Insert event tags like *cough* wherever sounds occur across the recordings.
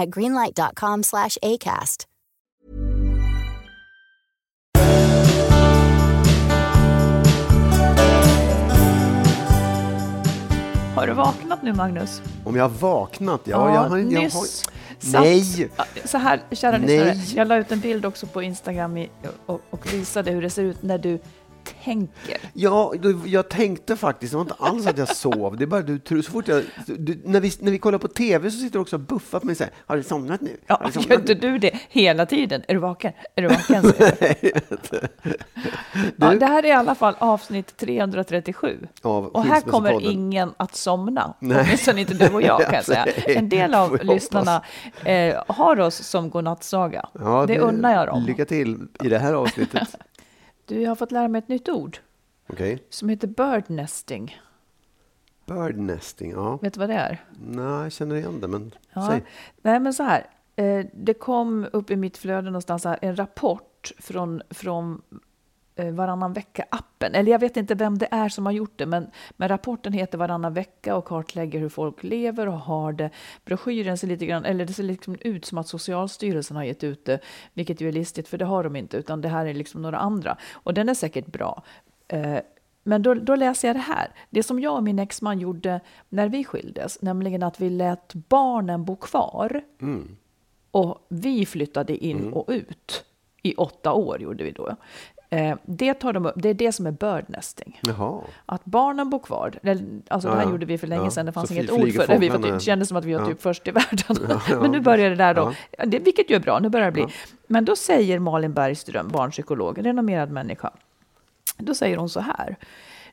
at greenlight.com slash ACAST. Har du vaknat nu, Magnus? Om jag har vaknat? Ja, Ja, jag har... Jag har satt- nej! Så här, kära lyssnare. Jag la ut en bild också på Instagram i, och, och visade hur det ser ut när du tänker. Ja, jag tänkte faktiskt, det var inte alls att jag sov. Det är bara du tror, så fort jag... Du, när, vi, när vi kollar på TV så sitter du också och buffar på mig och säger, har du somnat nu? Ja, somnat gör inte nu?" du det hela tiden? Är du vaken? Är du vaken? *laughs* ja, det här är i alla fall avsnitt 337. Av Och här kommer ingen att somna. Åtminstone inte du och jag *laughs* kan jag säga. En del av *laughs* lyssnarna eh, har oss som godnattsaga. Ja, det unnar jag dem. Lycka till i det här avsnittet. Du, jag har fått lära mig ett nytt ord Okej. som heter bird nesting. Bird nesting, ja. Vet du vad det är? Nej, jag känner igen det, men Ja. säg. Nej, men så här. Eh, det kom upp i mitt flöde någonstans här, en rapport från, från Varannan vecka-appen. Eller jag vet inte vem det är som har gjort det, men, men rapporten heter Varannan vecka och kartlägger hur folk lever och har det. Broschyren ser lite grann, eller det ser liksom ut som att Socialstyrelsen har gett ut det, vilket ju är listigt, för det har de inte, utan det här är liksom några andra. Och den är säkert bra. Eh, men då, då läser jag det här. Det som jag och min exman gjorde när vi skildes, nämligen att vi lät barnen bo kvar och vi flyttade in och ut. I åtta år gjorde vi då. Eh, det, tar de upp, det är det som är bird nesting. Jaha. Att barnen bor kvar. Alltså det Ja, här ja. gjorde vi för länge Ja, sedan. Det fanns så inget ord för det. Vi var typ, kändes som att vi var Ja. typ först i världen. ja, Men nu börjar det där då. Det, vilket ju är bra. Nu börjar det bli. Men då säger Malin Bergström, barnpsykolog, en renommerad människa. Då säger hon så här.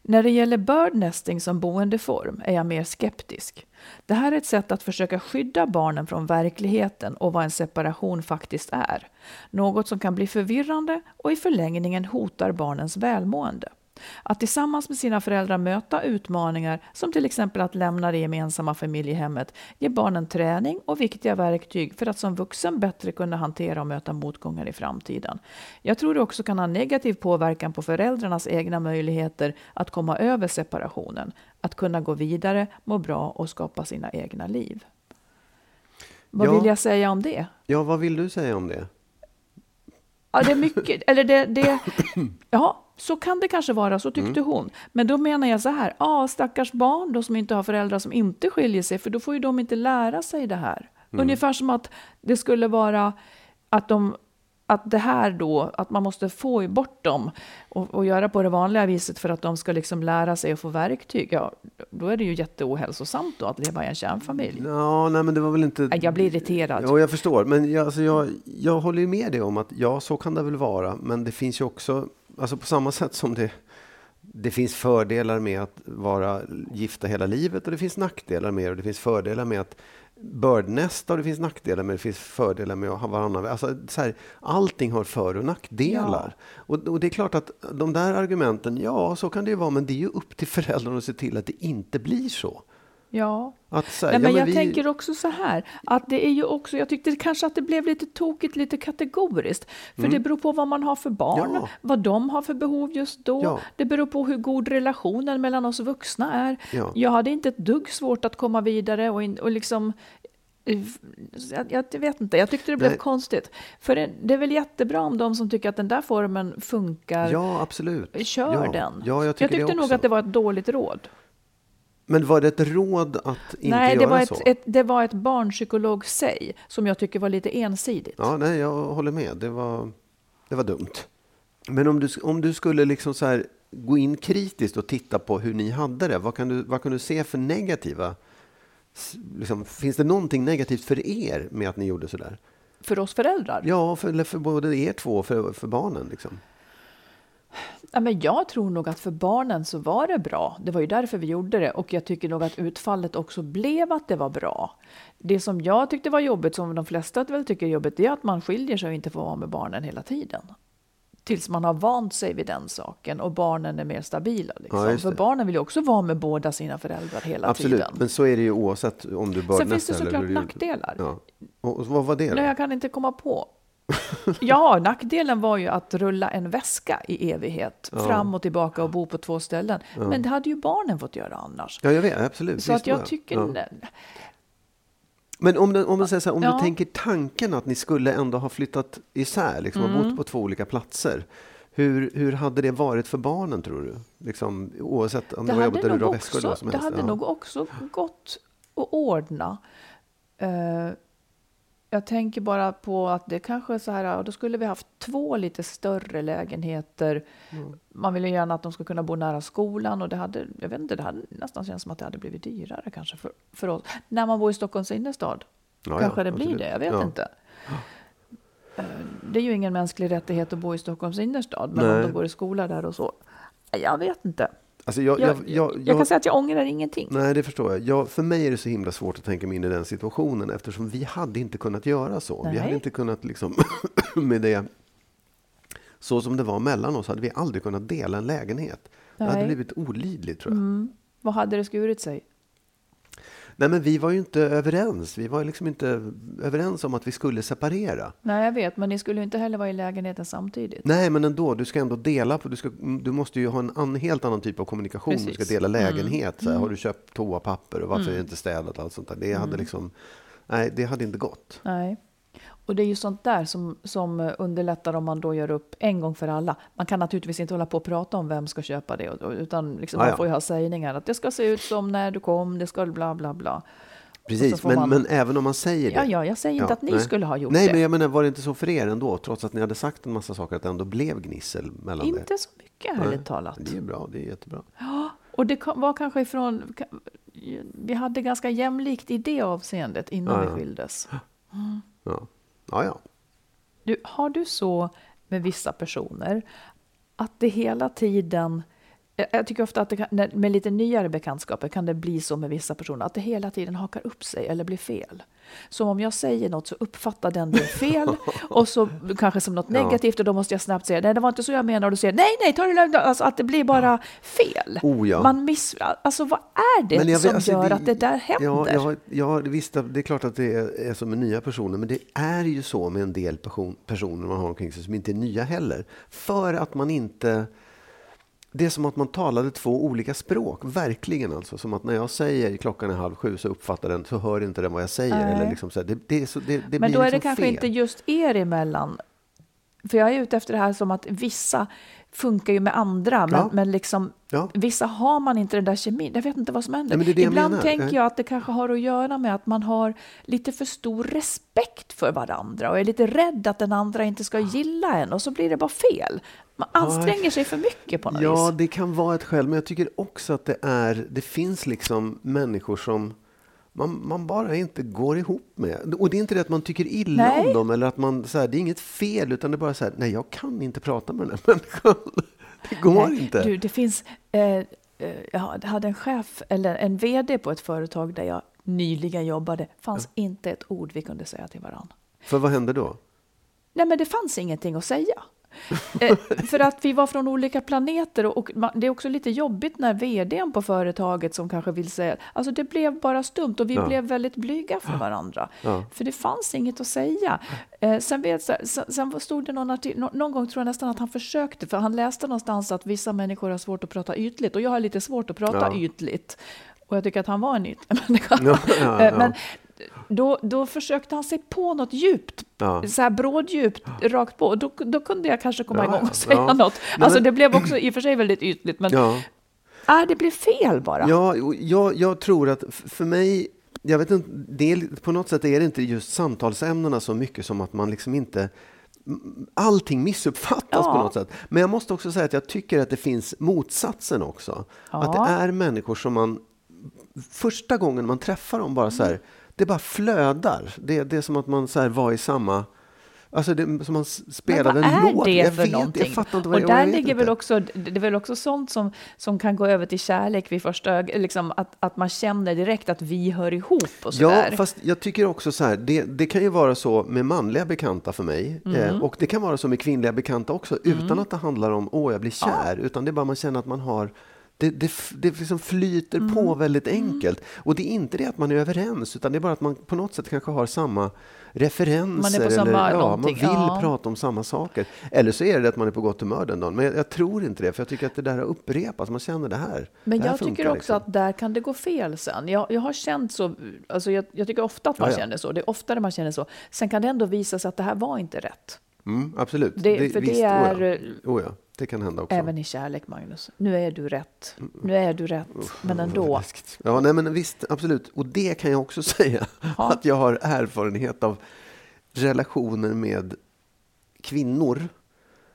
När det gäller birdnesting som boendeform är jag mer skeptisk. Det här är ett sätt att försöka skydda barnen från verkligheten och vad en separation faktiskt är. Något som kan bli förvirrande och i förlängningen hotar barnens välmående. Att tillsammans med sina föräldrar möta utmaningar som till exempel att lämna det gemensamma familjehemmet ger barnen träning och viktiga verktyg för att som vuxen bättre kunna hantera och möta motgångar i framtiden. Jag tror det också kan ha negativ påverkan på föräldrarnas egna möjligheter att komma över separationen, att kunna gå vidare, må bra och skapa sina egna liv. Vad Ja. vill jag säga om det? Ja, vad vill du säga om det? Ja, det är mycket. Eller det, det, *clears throat* ja, så kan det kanske vara, så tyckte hon. Men då menar jag så här, ja, stackars barn då som inte har föräldrar som inte skiljer sig, för då får ju de inte lära sig det här. Ungefär som att det skulle vara att de att det här då, att man måste få bort dem och, och göra på det vanliga viset för att de ska liksom lära sig att få verktyg, ja, då är det ju jätteohälsosamt då att leva i en kärnfamilj. Ja, nej, men det var väl inte... Jag blir irriterad. Ja, jag förstår. Men jag, alltså, jag, jag håller ju med dig om att ja, så kan det väl vara. Men det finns ju också, alltså på samma sätt som det, det finns fördelar med att vara gifta hela livet och det finns nackdelar med det. Och det finns fördelar med att birdnesta och det finns nackdelar med det. Finns fördelar med att ha varannan. Alltså, så här, allting har för och nackdelar. Och, och det är klart att de där argumenten, ja, så kan det ju vara. Men det är ju upp till föräldrarna att se till att det inte blir så. Ja. Här, Nej, men ja, jag vi- tänker också så här, att det är ju också, jag tyckte kanske att det blev lite tokigt, lite kategoriskt. För det beror på vad man har för barn, Mm. Ja. vad de har för behov just då. Ja. Det beror på hur god relationen mellan oss vuxna är. Ja. Jag hade inte ett dugg svårt att komma vidare och, in, och liksom eh, jag, jag vet inte, jag tyckte det blev Nej. konstigt. För det, det är väl jättebra om de som tycker att den där formen funkar, Ja, absolut. kör den. Ja, jag, jag tycker tyckte det nog att det var ett dåligt råd. Men var det ett råd att inte Nej, det göra var, så? ett, ett, det var ett barnpsykolog säg som jag tycker var lite ensidigt. Ja, nej, jag håller med. Det var, det var dumt. Men om du, om du skulle liksom så här gå in kritiskt och titta på hur ni hade det, vad kan du, vad kan du se för negativa... Liksom, finns det någonting negativt för er med att ni gjorde så där? För oss föräldrar. Ja, för, för både er två och för, för barnen. Liksom. Ja, men jag tror nog att för barnen så var det bra. Det var ju därför vi gjorde det. Och jag tycker nog att utfallet också blev att det var bra. Det som jag tyckte var jobbigt, som de flesta väl tycker är jobbigt, det är att man skiljer sig och inte får vara med barnen hela tiden. Tills man har vant sig vid den saken och barnen är mer stabila. Liksom. Ja, för barnen vill ju också vara med båda sina föräldrar hela Absolut, tiden. men så är det ju oavsett om du bör Sen finns det såklart nackdelar. Ja. Och, och vad var det då? Nej, jag kan inte komma på. Ja, nackdelen var ju att rulla en väska i evighet, fram och tillbaka och bo på två ställen. Men det hade ju barnen fått göra annars. Ja, jag vet, absolut. Så Visst att jag tycker... Ja. Men om, det, om man säger så här, om Ja. du tänker tanken att ni skulle ändå ha flyttat isär, liksom Mm. bott på två olika platser. Hur, hur hade det varit för barnen tror du? Liksom, oavsett om det, hade, jobbigt eller du väskor eller vad som det hade Ja. nog också gått att ordna. Eh, jag tänker bara på att det kanske är så här, då skulle vi haft två lite större lägenheter. Mm. Man vill ju gärna att de ska kunna bo nära skolan och det hade, jag vet inte, det hade nästan känts som att det hade blivit dyrare kanske för, för oss. När man bor i Stockholms innerstad Ja, kanske ja, det blir absolut. det, jag vet Ja. inte. Eh, Det är ju ingen mänsklig rättighet att bo i Stockholms innerstad, men om Nej. de går i skola där och så. Jag vet inte. Alltså, jag, Jag, jag, jag, kan säga att jag ångrar ingenting. Nej, det förstår jag. För mig är det så himla svårt att tänka mig in i den situationen eftersom vi hade inte kunnat göra så. Vi Nej. hade inte kunnat liksom *coughs* med det så som det var mellan oss hade vi aldrig kunnat dela en lägenhet. Det hade Nej. blivit olidligt tror jag. Mm. Vad hade det skurit sig? Nej, men vi var ju inte överens. Vi var liksom inte överens om att vi skulle separera. Nej, jag vet, men ni skulle ju inte heller vara i lägenheten samtidigt. Nej, men ändå. Du ska ändå dela på. Du, ska, du måste ju ha en an, helt annan typ av kommunikation. Du ska Precis. dela lägenhet. Så här, Har du köpt toapapper och varför är det inte städat? Allt sånt där. Det hade liksom. Nej, det hade inte gått. Nej. Och det är ju sånt där som, som underlättar om man då gör upp en gång för alla. Man kan naturligtvis inte hålla på och prata om vem ska köpa det, utan liksom Ja, man ja. får ju ha sägningar att det ska se ut som när du kom, det ska bla bla bla. Precis, men, man- men även om man säger det. Ja, ja, jag säger inte Ja, att ni nej. skulle ha gjort Nej, det. men jag menar, var det inte så för er ändå? Trots att ni hade sagt en massa saker, att det ändå blev gnissel mellan er? Inte så mycket, Nej, ärligt talat. Det är bra, det är jättebra. *gasps* Och det var kanske ifrån... Vi hade ganska jämlikt i det avseendet innan Ja, vi ja. skildes. Ja, ja. ja. Du, har du så med vissa personer att det hela tiden jag- tycker ofta att kan, med lite nyare bekantskaper kan det bli så med vissa personer att det hela tiden hakar upp sig eller blir fel. Som om jag säger något så uppfattar den det *laughs* fel och så kanske som något Ja. negativt och då måste jag snabbt säga nej det var inte så jag menade och du säger nej nej ta det lugnt alltså att det blir bara fel. Oh, ja. Man miss, alltså vad är det vet- som alltså, gör det- att det där händer? Ja, har- ja, visst, det är klart att det är, är så med nya personer, men det är ju så med en del person, personer man har omkring sig som inte är nya heller. För att man inte... Det är som att man talade två olika språk, verkligen alltså. Som att när jag säger klockan är halv sju så uppfattar den, så hör inte den vad jag säger. Nej. Eller liksom så det, det, är så, det, det Men då är det liksom kanske fel. inte just er emellan. För jag är ute efter det här som att vissa funkar ju med andra, men, Ja. men liksom, Ja. vissa har man inte den där kemin. Jag vet inte vad som händer. Nej, det det jag Ibland menar. tänker Jag- jag att det kanske har att göra med att man har lite för stor respekt för varandra och är lite rädd att den andra inte ska gilla en och så blir det bara fel. Man anstränger sig för mycket på något Ja, vis. det kan vara ett skäl, men jag tycker också att det är, det finns liksom människor som man, man bara inte går ihop med. Och det är inte det att man tycker illa Nej. om dem eller att man, så här, det är inget fel, utan det är bara så här, nej jag kan inte prata med den här *laughs* människan. Det går Nej, inte. Du, det finns, eh, eh, jag hade en chef, eller en VD på ett företag där jag nyligen jobbade. fanns inte ett ord vi kunde säga till varandra. För vad händer då? Nej, men det fanns ingenting att säga. *laughs* Eh, för att vi var från olika planeter och, och man, det är också lite jobbigt när vdn på företaget som kanske vill säga, alltså det blev bara stumt och vi Ja. blev väldigt blyga för varandra. Ja. För det fanns inget att säga. Eh, sen, vet, sen, sen stod det någon, artik, nå- någon gång tror jag nästan att han försökte, för han läste någonstans att vissa människor har svårt att prata ytligt och jag har lite svårt att prata Ja. ytligt. Och jag tycker att han var en ytlig *laughs* människa. Ja, Eh, ja. Men då, då försökte han sig på något djupt, Ja. så här bråddjupt, rakt på. Då, då kunde jag kanske komma Ja, igång ja, och säga ja. något. Alltså men- det blev också i och för sig väldigt ytligt, men Ja. äh, det blev fel bara. Ja, jag, jag tror att för mig, jag vet inte, det är, på något sätt är det inte just samtalsämnena så mycket som att man liksom inte Allting missuppfattas Ja. på något sätt. Men jag måste också säga att jag tycker att det finns motsatsen också. Ja. Att det är människor som man första gången man träffar dem bara så här, det bara flödar. Det, det är som att man så var i samma Alltså det som man spelade en låt. det jag för vet, någonting? Jag fattar inte vad och där ligger inte. väl också, det är väl också sånt som, som kan gå över till kärlek vid första liksom att, att man känner direkt att vi hör ihop och Ja, sådär. fast jag tycker också så här, det, det kan ju vara så med manliga bekanta för mig. Mm. Eh, och det kan vara så med kvinnliga bekanta också, utan att det handlar om åh, jag blir kär. Utan det är bara man känner att man har det, det, det liksom flyter på Mm. väldigt enkelt. Och det är inte det att man är överens, utan det är bara att man på något sätt kanske har samma referenser. Man på eller, samma ja, man vill ja. prata om samma saker. Eller så är det att man är på gott humör den dagen. Men jag, jag tror inte det, för jag tycker att det där har upprepats. Man känner det här. Men det här jag tycker också liksom. att där kan det gå fel sen. Jag, jag har känt så, alltså jag, jag tycker ofta att man Ja, ja. känner så. Det är oftare man känner så. Sen kan det ändå visa sig att det här var inte rätt. Mm, absolut. Det- för det visst, är, oh ja. eh, Oh ja, det kan hända också. Även i kärlek, Magnus. Nu är du rätt. Nu är du rätt. Men Vad ändå. Ja, nej, men visst, absolut. Och det kan jag också *laughs* säga, Ja. att jag har erfarenhet av relationer med kvinnor,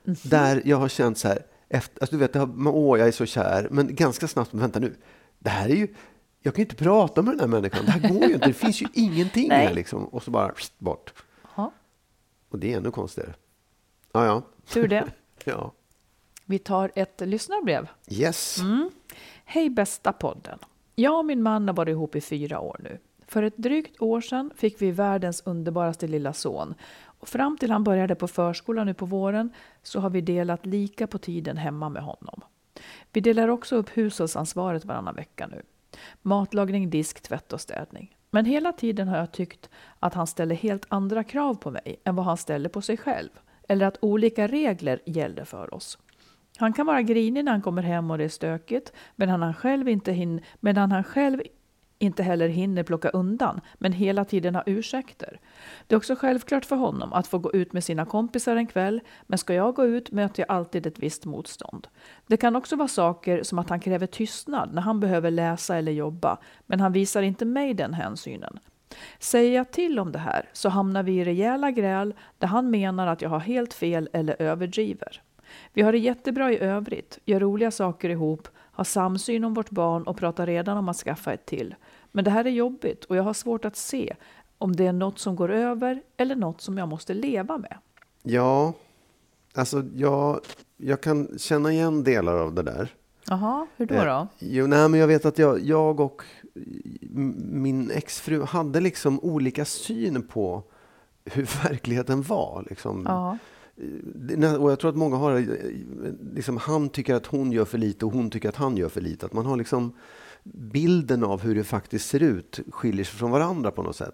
Mhm. där jag har känt så här, efter, alltså, du vet, har, åh, jag är så kär, men ganska snabbt, men vänta nu, det här är ju, jag kan ju inte prata med den här människan, det här går ju inte, det finns ju *laughs* ingenting Nej. här liksom, och så bara pst, bort. Ja, Och det är ännu konstigare. Ja, ja. tur det. *laughs* ja. Vi tar ett lyssnarbrev. Yes. Mm. Hej bästa podden. Jag och min man har varit ihop i fyra år nu. För ett drygt år sedan fick vi världens underbaraste lilla son. Och fram till han började på förskolan nu på våren så har vi delat lika på tiden hemma med honom. Vi delar också upp hushållsansvaret varannan vecka nu. Matlagning, disk, tvätt och städning. Men hela tiden har jag tyckt att han ställer helt andra krav på mig än vad han ställer på sig själv. Eller att olika regler gäller för oss. Han kan vara grinig när han kommer hem och det är stökigt, medan han själv inte, hin- medan han själv inte heller hinner plocka undan, men hela tiden har ursäkter. Det är också självklart för honom att få gå ut med sina kompisar en kväll, men ska jag gå ut möter jag alltid ett visst motstånd. Det kan också vara saker som att han kräver tystnad när han behöver läsa eller jobba, men han visar inte mig den hänsynen. Säger jag till om det här så hamnar vi i rejäla gräl där han menar att jag har helt fel eller överdriver. Vi har det jättebra i övrigt, gör roliga saker ihop, har samsyn om vårt barn och pratar redan om att skaffa ett till. Men det här är jobbigt och jag har svårt att se om det är något som går över eller något som jag måste leva med. Ja, alltså jag, jag kan känna igen delar av det där. Jaha, hur då? Eh, då? Jo, nej, men jag vet att jag, jag och min exfru hade liksom olika syn på hur *laughs* verkligheten var. Liksom. Ja. Och jag tror att många har, eh, liksom, han tycker att hon gör för lite och hon tycker att han gör för lite. Att man har liksom bilden av hur det faktiskt ser ut skiljer sig från varandra på något sätt.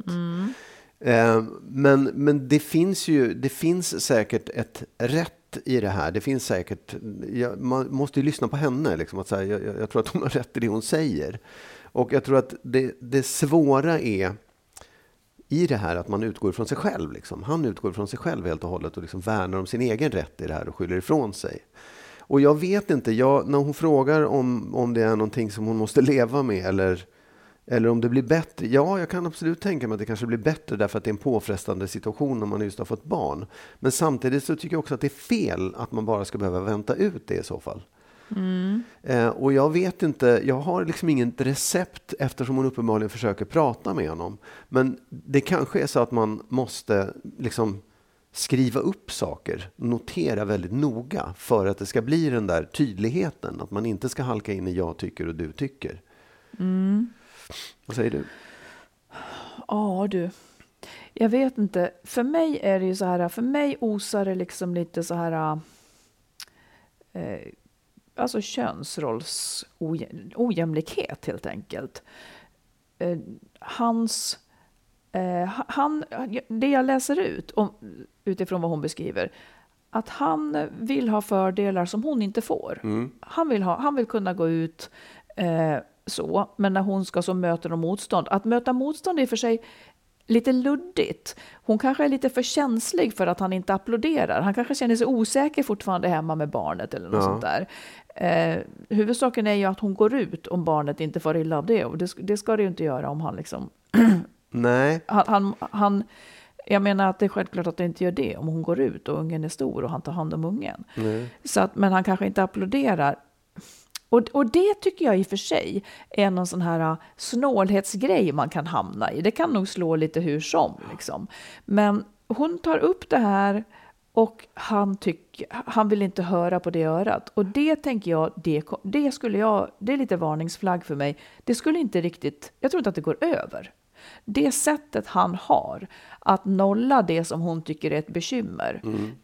Eh, Men, men det finns ju det finns säkert ett rätt i det här. Det finns säkert, ja, man måste ju lyssna på henne. Liksom, att jag, jag- jag tror att hon har rätt i det hon säger. Och jag tror att det, det svåra är i det här att man utgår från sig själv. Liksom. Han utgår från sig själv helt och hållet och liksom värnar om sin egen rätt i det här och skyller ifrån sig. Och jag vet inte, jag, när hon frågar om, om det är någonting som hon måste leva med eller, eller om det blir bättre. Ja, jag kan absolut tänka mig att det kanske blir bättre därför att det är en påfrestande situation när man just har fått barn. Men samtidigt så tycker jag också att det är fel att man bara ska behöva vänta ut det i så fall. Eh, och jag vet inte, jag har liksom inget recept eftersom hon uppenbarligen försöker prata med honom. Men det kanske är så att man måste liksom skriva upp saker, notera väldigt noga för att det ska bli den där tydligheten. Att man inte ska halka in i jag tycker och du tycker. Vad säger du? Ja du. Jag vet inte. För mig är det ju så här, för mig osar det liksom lite så här, eh, alltså könsrollsojämlikhet helt enkelt. Eh, hans, eh, han, det jag läser ut om, utifrån vad hon beskriver, att han vill ha fördelar som hon inte får. Mm. Han, vill ha, han vill kunna gå ut eh, så, men när hon ska så möta de motstånd. Att möta motstånd är i och för sig lite luddigt. Hon kanske är lite för känslig för att han inte applåderar. Han kanske känner sig osäker fortfarande hemma med barnet eller något Ja. sånt där. Eh, huvudsaken är ju att hon går ut om barnet inte får illa av det. Och det, det ska det ju inte göra om han liksom... *clears throat* Nej, Han, han, han, jag menar att det är självklart att det inte gör det om hon går ut och ungen är stor och han tar hand om ungen. nej. Så att, men han kanske inte applåderar. Och, och det tycker jag i och för sig är någon sån här uh, snålhetsgrej man kan hamna i. Det kan nog slå lite hur som. Liksom. Men hon tar upp det här och han, tyck, han vill inte höra på det örat. Och det tänker jag, det, det, skulle jag, det är lite varningsflagg för mig. Det skulle inte riktigt, jag tror inte att det går över. Det sättet han har att nolla det som hon tycker är ett bekymmer,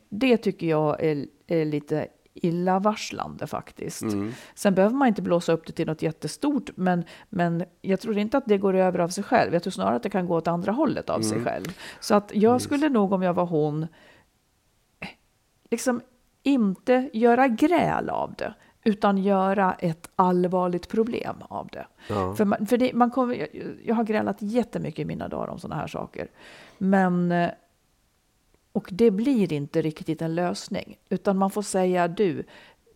det tycker jag är, är lite illavarslande faktiskt. Sen behöver man inte blåsa upp det till något jättestort, men, men jag tror inte att det går över av sig själv. Jag tror snarare att det kan gå åt andra hållet av sig själv. Så att jag skulle nog om jag var hon, liksom inte göra gräl av det, utan göra ett allvarligt problem av det. Ja. För, man, för det, man kommer, jag, jag har grälat jättemycket i mina dagar om sådana här saker. Men, eh, och det blir inte riktigt en lösning, utan man får säga du,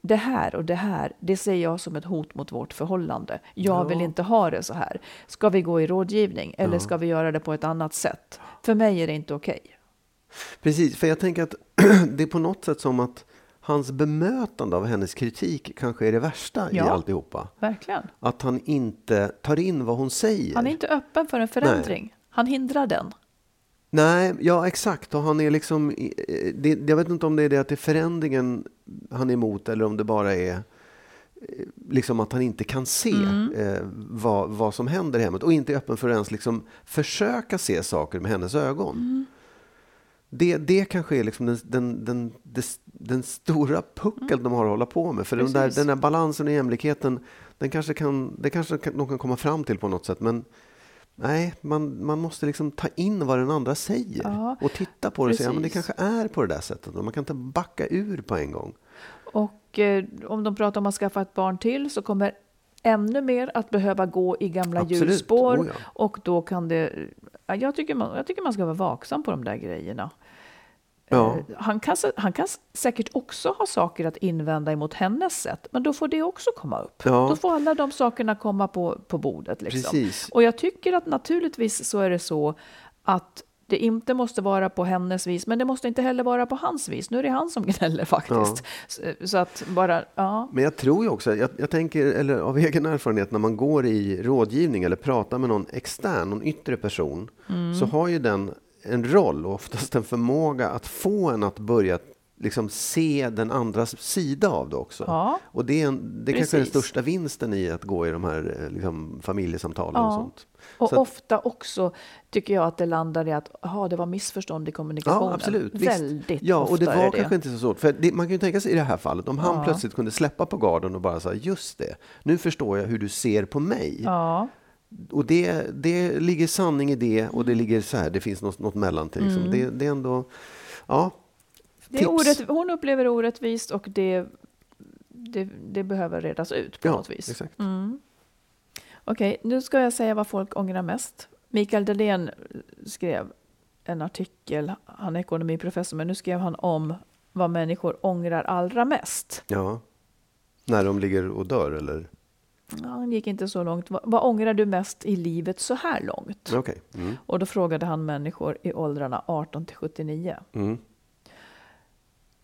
det här och det här, det ser jag som ett hot mot vårt förhållande. Jag vill Ja. inte ha det så här. Ska vi gå i rådgivning eller Ja. ska vi göra det på ett annat sätt? För mig är det inte okej. Precis, för jag tänker att *clears throat* det är på något sätt som att hans bemötande av hennes kritik kanske är det värsta i Ja. alltihopa. Verkligen. Att han inte tar in vad hon säger. Han är inte öppen för en förändring. Han hindrar den. Nej, ja exakt. Och han är liksom, i- det, jag vet inte om det är det att det är förändringen han är emot eller om det bara är eh, liksom att han inte kan se Mm. eh, vad, vad som händer i hemmet och inte är öppen för att ens liksom försöka se saker med hennes ögon. Mm. Det, det kanske är liksom den, den, den, den, stora puckeln de har att hålla på med. För den där, Mm. Den där balansen och jämlikheten, den kanske kan, det kanske kan, de kan komma fram till på något sätt. Men nej, man, man måste liksom ta in vad den andra säger Ja, och titta på det och säga, men det kanske är på det där sättet. Och man kan inte backa ur på en gång. Och eh, om de pratar om att skaffa ett barn till så kommer ännu mer att behöva gå i gamla Absolut. hjulspår. Oh ja. Och då kan det... ja, Jag tycker, man, jag tycker man ska vara vaksam på de där grejerna. Ja. Eh, Han kan, han kan säkert också ha saker att invända emot hennes sätt, men då får det också komma upp. Ja. Då får alla de sakerna komma på, på bordet. Liksom. Precis. Och jag tycker att naturligtvis så är det så att det inte måste vara på hennes vis, men det måste inte heller vara på hans vis. Nu är det han som *laughs* gnäller faktiskt. Så, så att bara, ja. Men jag tror ju också, jag, jag tänker, eller av egen erfarenhet, när man går i rådgivning eller pratar med någon extern, någon yttre person, Mm. så har ju den en roll och oftast en förmåga att få en att börja liksom se den andras sida av det också. Ja. Och det, är en, det kanske är den största vinsten i att gå i de här eh, liksom, familjesamtalen och Ja. sånt. Och Så att- ofta också tycker jag att det landar i att aha, det var missförstånd i kommunikationen. Ja, absolut. Visst. Väldigt ja, ofta och det var är kanske inte så svårt. För det, man kan ju tänka sig i det här fallet, om han Ja. plötsligt kunde släppa på garden och bara säga just det, nu förstår jag hur du ser på mig. Ja, Och det, det ligger sanning i det och det ligger så här, det finns något, något mellanting. Liksom. Det, det är ändå, ja. det är tips. orätt, hon upplever det orättvist och det, det, det behöver redas ut på Ja, något vis. exakt. Mm. Okej, nu ska jag säga vad folk ångrar mest. Mikael Dahlén skrev en artikel, han är ekonomiprofessor, men nu skrev han om vad människor ångrar allra mest. Ja. När de ligger och dör eller? Ja, han gick inte så långt. Vad, vad ångrar du mest i livet så här långt? Okej. Mm. Och då frågade han människor i åldrarna 18 till 79. Mm.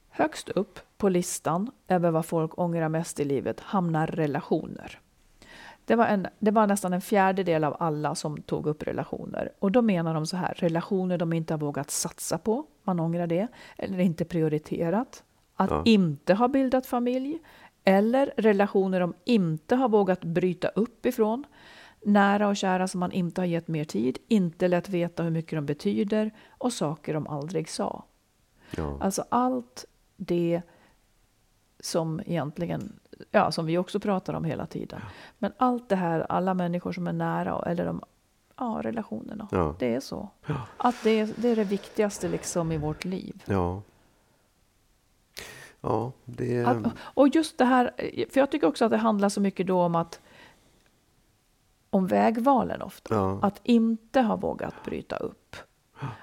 Högst upp på listan över vad folk ångrar mest i livet hamnar relationer. Det var, en, det var nästan en fjärdedel av alla som tog upp relationer. Och då menar de så här, relationer de inte har vågat satsa på, man ångrar det, eller inte prioriterat, att Ja. inte ha bildat familj, eller relationer de inte har vågat bryta upp ifrån, nära och kära som man inte har gett mer tid, inte lätt veta hur mycket de betyder och saker de aldrig sa. Ja. Alltså allt det som egentligen, ja, som vi också pratar om hela tiden. Men allt det här, alla människor som är nära, eller de, ja, relationerna. Ja. Det är så. Att det är, det är det viktigaste liksom i vårt liv. Ja. Ja, det... Att, och just det här, för jag tycker också att det handlar så mycket då om att om vägvalen ofta. Ja. Att inte ha vågat bryta upp.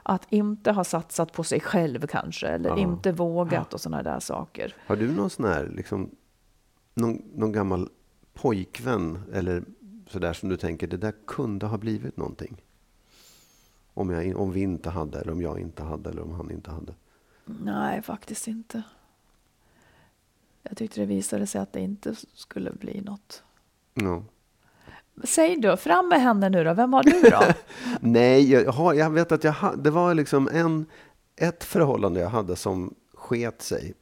Att inte ha satsat på sig själv kanske, eller Ja. inte vågat och sådana där saker. Har du någon sån här, liksom, någon, någon gammal pojkvän eller sådär som du tänker, det där kunde ha blivit någonting? Om, jag, om vi inte hade, eller om jag inte hade, eller om han inte hade. Nej, faktiskt inte. Jag tyckte det visade sig att det inte skulle bli något. Ja. Säg då, fram med henne nu då. Vem har du då? *laughs* Nej, jag, har, jag vet att jag ha, det var liksom en, ett förhållande jag hade som sket sig.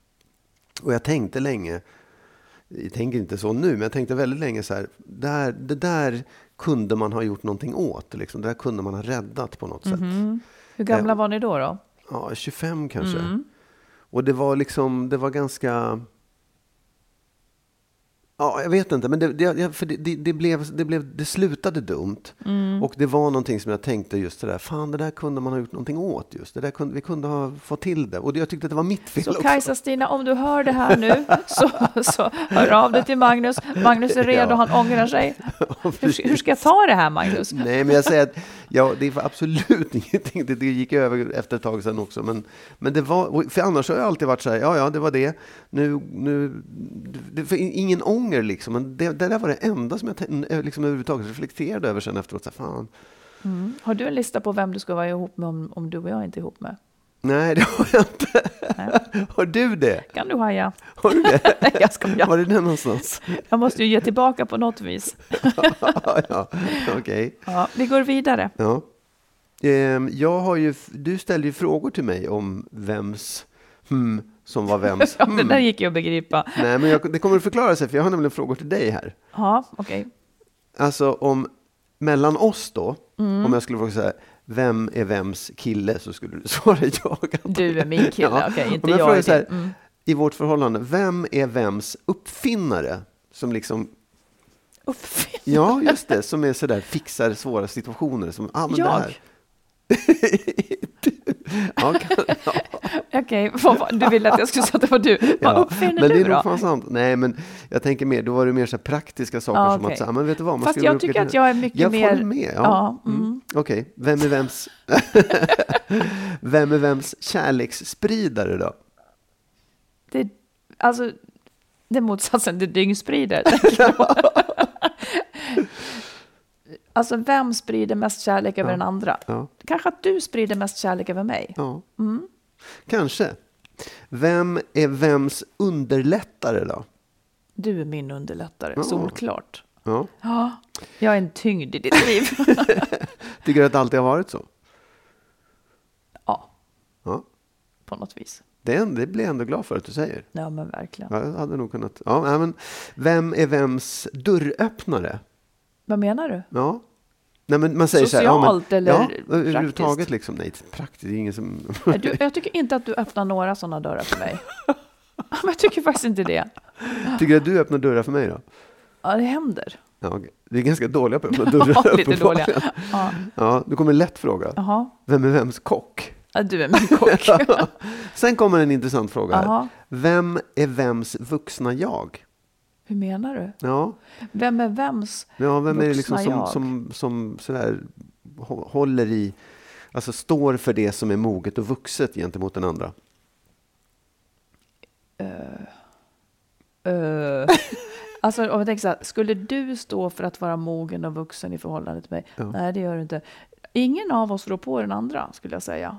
*clears throat* Och jag tänkte länge, jag tänker inte så nu, men jag tänkte väldigt länge så här, där, det där kunde man ha gjort någonting åt. Liksom. Det där kunde man ha räddat på något sätt. Hur gamla var ni då? då? Ja, 25 kanske. Och det var liksom, det var ganska... Ja, jag vet inte, men det, det, för det, det, blev, det, blev, det slutade dumt. Och det var någonting som jag tänkte just det där, fan det där kunde man ha gjort någonting åt just. Det där kunde, vi kunde ha fått till det. Och jag tyckte att det var mitt fel Så också. Kajsa-Stina, om du hör det här nu, *laughs* så, så hör av dig till Magnus. Magnus är redo, Ja. han ångrar sig. *laughs* Hur, hur ska jag ta det här, Magnus? Nej, men jag säger att ja, det var absolut *laughs* ingenting. Det, det gick över efter ett tag sedan också. Men, men det var, för annars har jag alltid varit så här, ja, ja, det var det. Nu, nu, det, för ingen ånger liksom. Men det, det där var det enda som jag eh, liksom överhuvudtaget reflekterade över sen efteråt. Så här, fan. Mm. Har du en lista på vem du ska vara ihop med om, om du och jag inte är ihop med? Nej, det har jag inte. Nej. Har du det? Kan du haja? Har du det? *laughs* Jag skojar. Var är det någonstans? Jag måste ju ge tillbaka på något vis. *laughs* ja, okej. Ja, vi går vidare. Ja. Ehm, Jag har ju, du ställde ju frågor till mig om vems hmm, som var vems *laughs* Ja, det hmm. där gick ju att begripa. Nej, men jag, det kommer att förklara sig, för jag har nämligen frågor till dig här. Ja, okej. Alltså om mellan oss då, Mm. om jag skulle fråga så här, vem är vems kille, så skulle du *laughs* svara jag. Du är min kille, okej, inte om jag jag så här. Mm. i vårt förhållande, vem är vems uppfinnare? Som liksom, Uppfinn- ja just det, som är så där, fixar svåra situationer. Som, ah, men det Jag? *laughs* *laughs* Okej, var- du ville att jag skulle säga att det var du. *laughs* Vad Ja, uppfinner men du det är då? sant. Nej, men jag tänker mer, då var det mer så här praktiska saker Ja, som okej. att säga, men vet du vad, man Fast jag tycker att jag är mycket jag mer- håller med. Ja. Ja, Mm. mm. Okej, vem är vems *laughs* Vem är vems kärleksspridare då? Det, alltså, det är motsatsen till dyngsprider. Alltså, vem sprider mest kärlek över den andra? Ja, Kanske att du sprider mest kärlek över mig. ja. Mm. kanske. Vem är vems underlättare då? Du är min underlättare, Ja. solklart. Ja. Ja, jag är en tyngd i ditt liv. *laughs* Tycker du att det alltid har varit så? ja, Ja. på något vis. Det, det blir jag ändå glad för att du säger. Ja, men verkligen. Ja, Jag hade nog kunnat. Ja, men vem är vems dörröppnare? Vad menar du? Ja. Nej, men man säger så här, ja, Socialt men, eller ja, praktiskt? överhuvudtaget liksom. Nej, praktiskt. Ingen som... Du, jag tycker inte att du öppnar några sådana dörrar för mig. *laughs* Jag tycker faktiskt inte det. Tycker du att du öppnar dörrar för mig då? Ja, det händer. Ja, okej. vi är ganska dåliga på att öppna *laughs* dörrar. Ja, lite dåliga. Ja. Ja, nu kommer en lätt fråga. Jaha, Vem är vems kock? Ja, du är min kock. *laughs* Sen kommer en intressant fråga här. Vem är vems vuxna jag? Hur menar du? Ja, Vem är vems? ja vem är det liksom som, jag. som, som sådär, hå- håller i, alltså står för det som är moget och vuxet gentemot den andra? Uh, *laughs* alltså om jag tänker så här, skulle du stå för att vara mogen och vuxen i förhållande till mig? Ja. Nej, det gör du inte. Ingen av oss rår på den andra, skulle jag säga.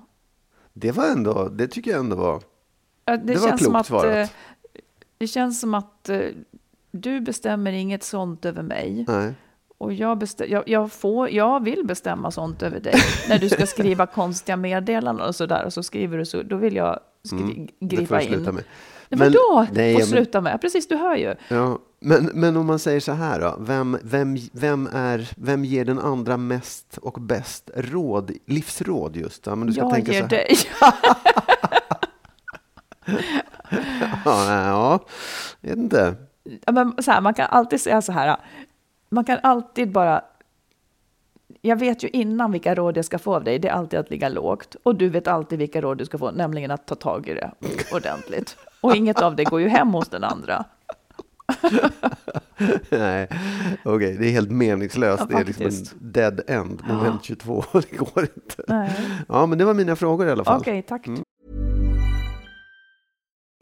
Det var ändå, det tycker jag ändå var, Ja, Det var klokt att, svarat. eh, Det känns som att eh, du bestämmer inget sånt över mig. nej. Och jag, jag, jag, får, jag vill bestämma sånt över dig. *laughs* När du ska skriva konstiga meddelanden och sådär. Och så skriver du så, då vill jag Mm, gripa jag in. med. Men, Vadå? nej, får men- sluta med? Precis, du hör ju. Ja, men, men om man säger så här då, vem, vem, vem, är, vem ger den andra mest och bäst råd, livsråd just? Ja, men du ska jag tänka ger så här. dig. *laughs* Ja, ja, vet inte. Ja, Men så här, man kan alltid säga så här, man kan alltid bara... Jag vet ju innan vilka råd jag ska få av dig, det är alltid att ligga lågt. Och du vet alltid vilka råd du ska få, nämligen att ta tag i det ordentligt. Och inget av det går ju hem hos den andra. *laughs* Nej, okej, det är helt meningslöst. Ja, det är liksom en dead end, moment 22. *laughs* Det går inte. Nej. Ja, men det var mina frågor i alla fall. Okej, tack.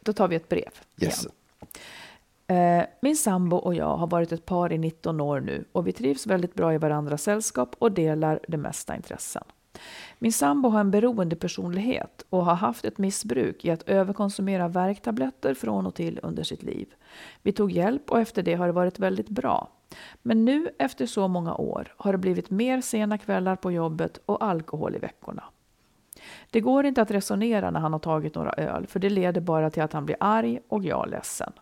Då tar vi ett brev. Yes. Eh, Min sambo och jag har varit ett par i 19 år nu och vi trivs väldigt bra i varandras sällskap och delar de mesta intressen. Min sambo har en beroende personlighet och har haft ett missbruk i att överkonsumera värktabletter från och till under sitt liv. Vi tog hjälp och efter det har det varit väldigt bra. Men nu efter så många år har det blivit mer sena kvällar på jobbet och alkohol i veckorna. Det går inte att resonera när han har tagit några öl, för det leder bara till att han blir arg och jag ledsen.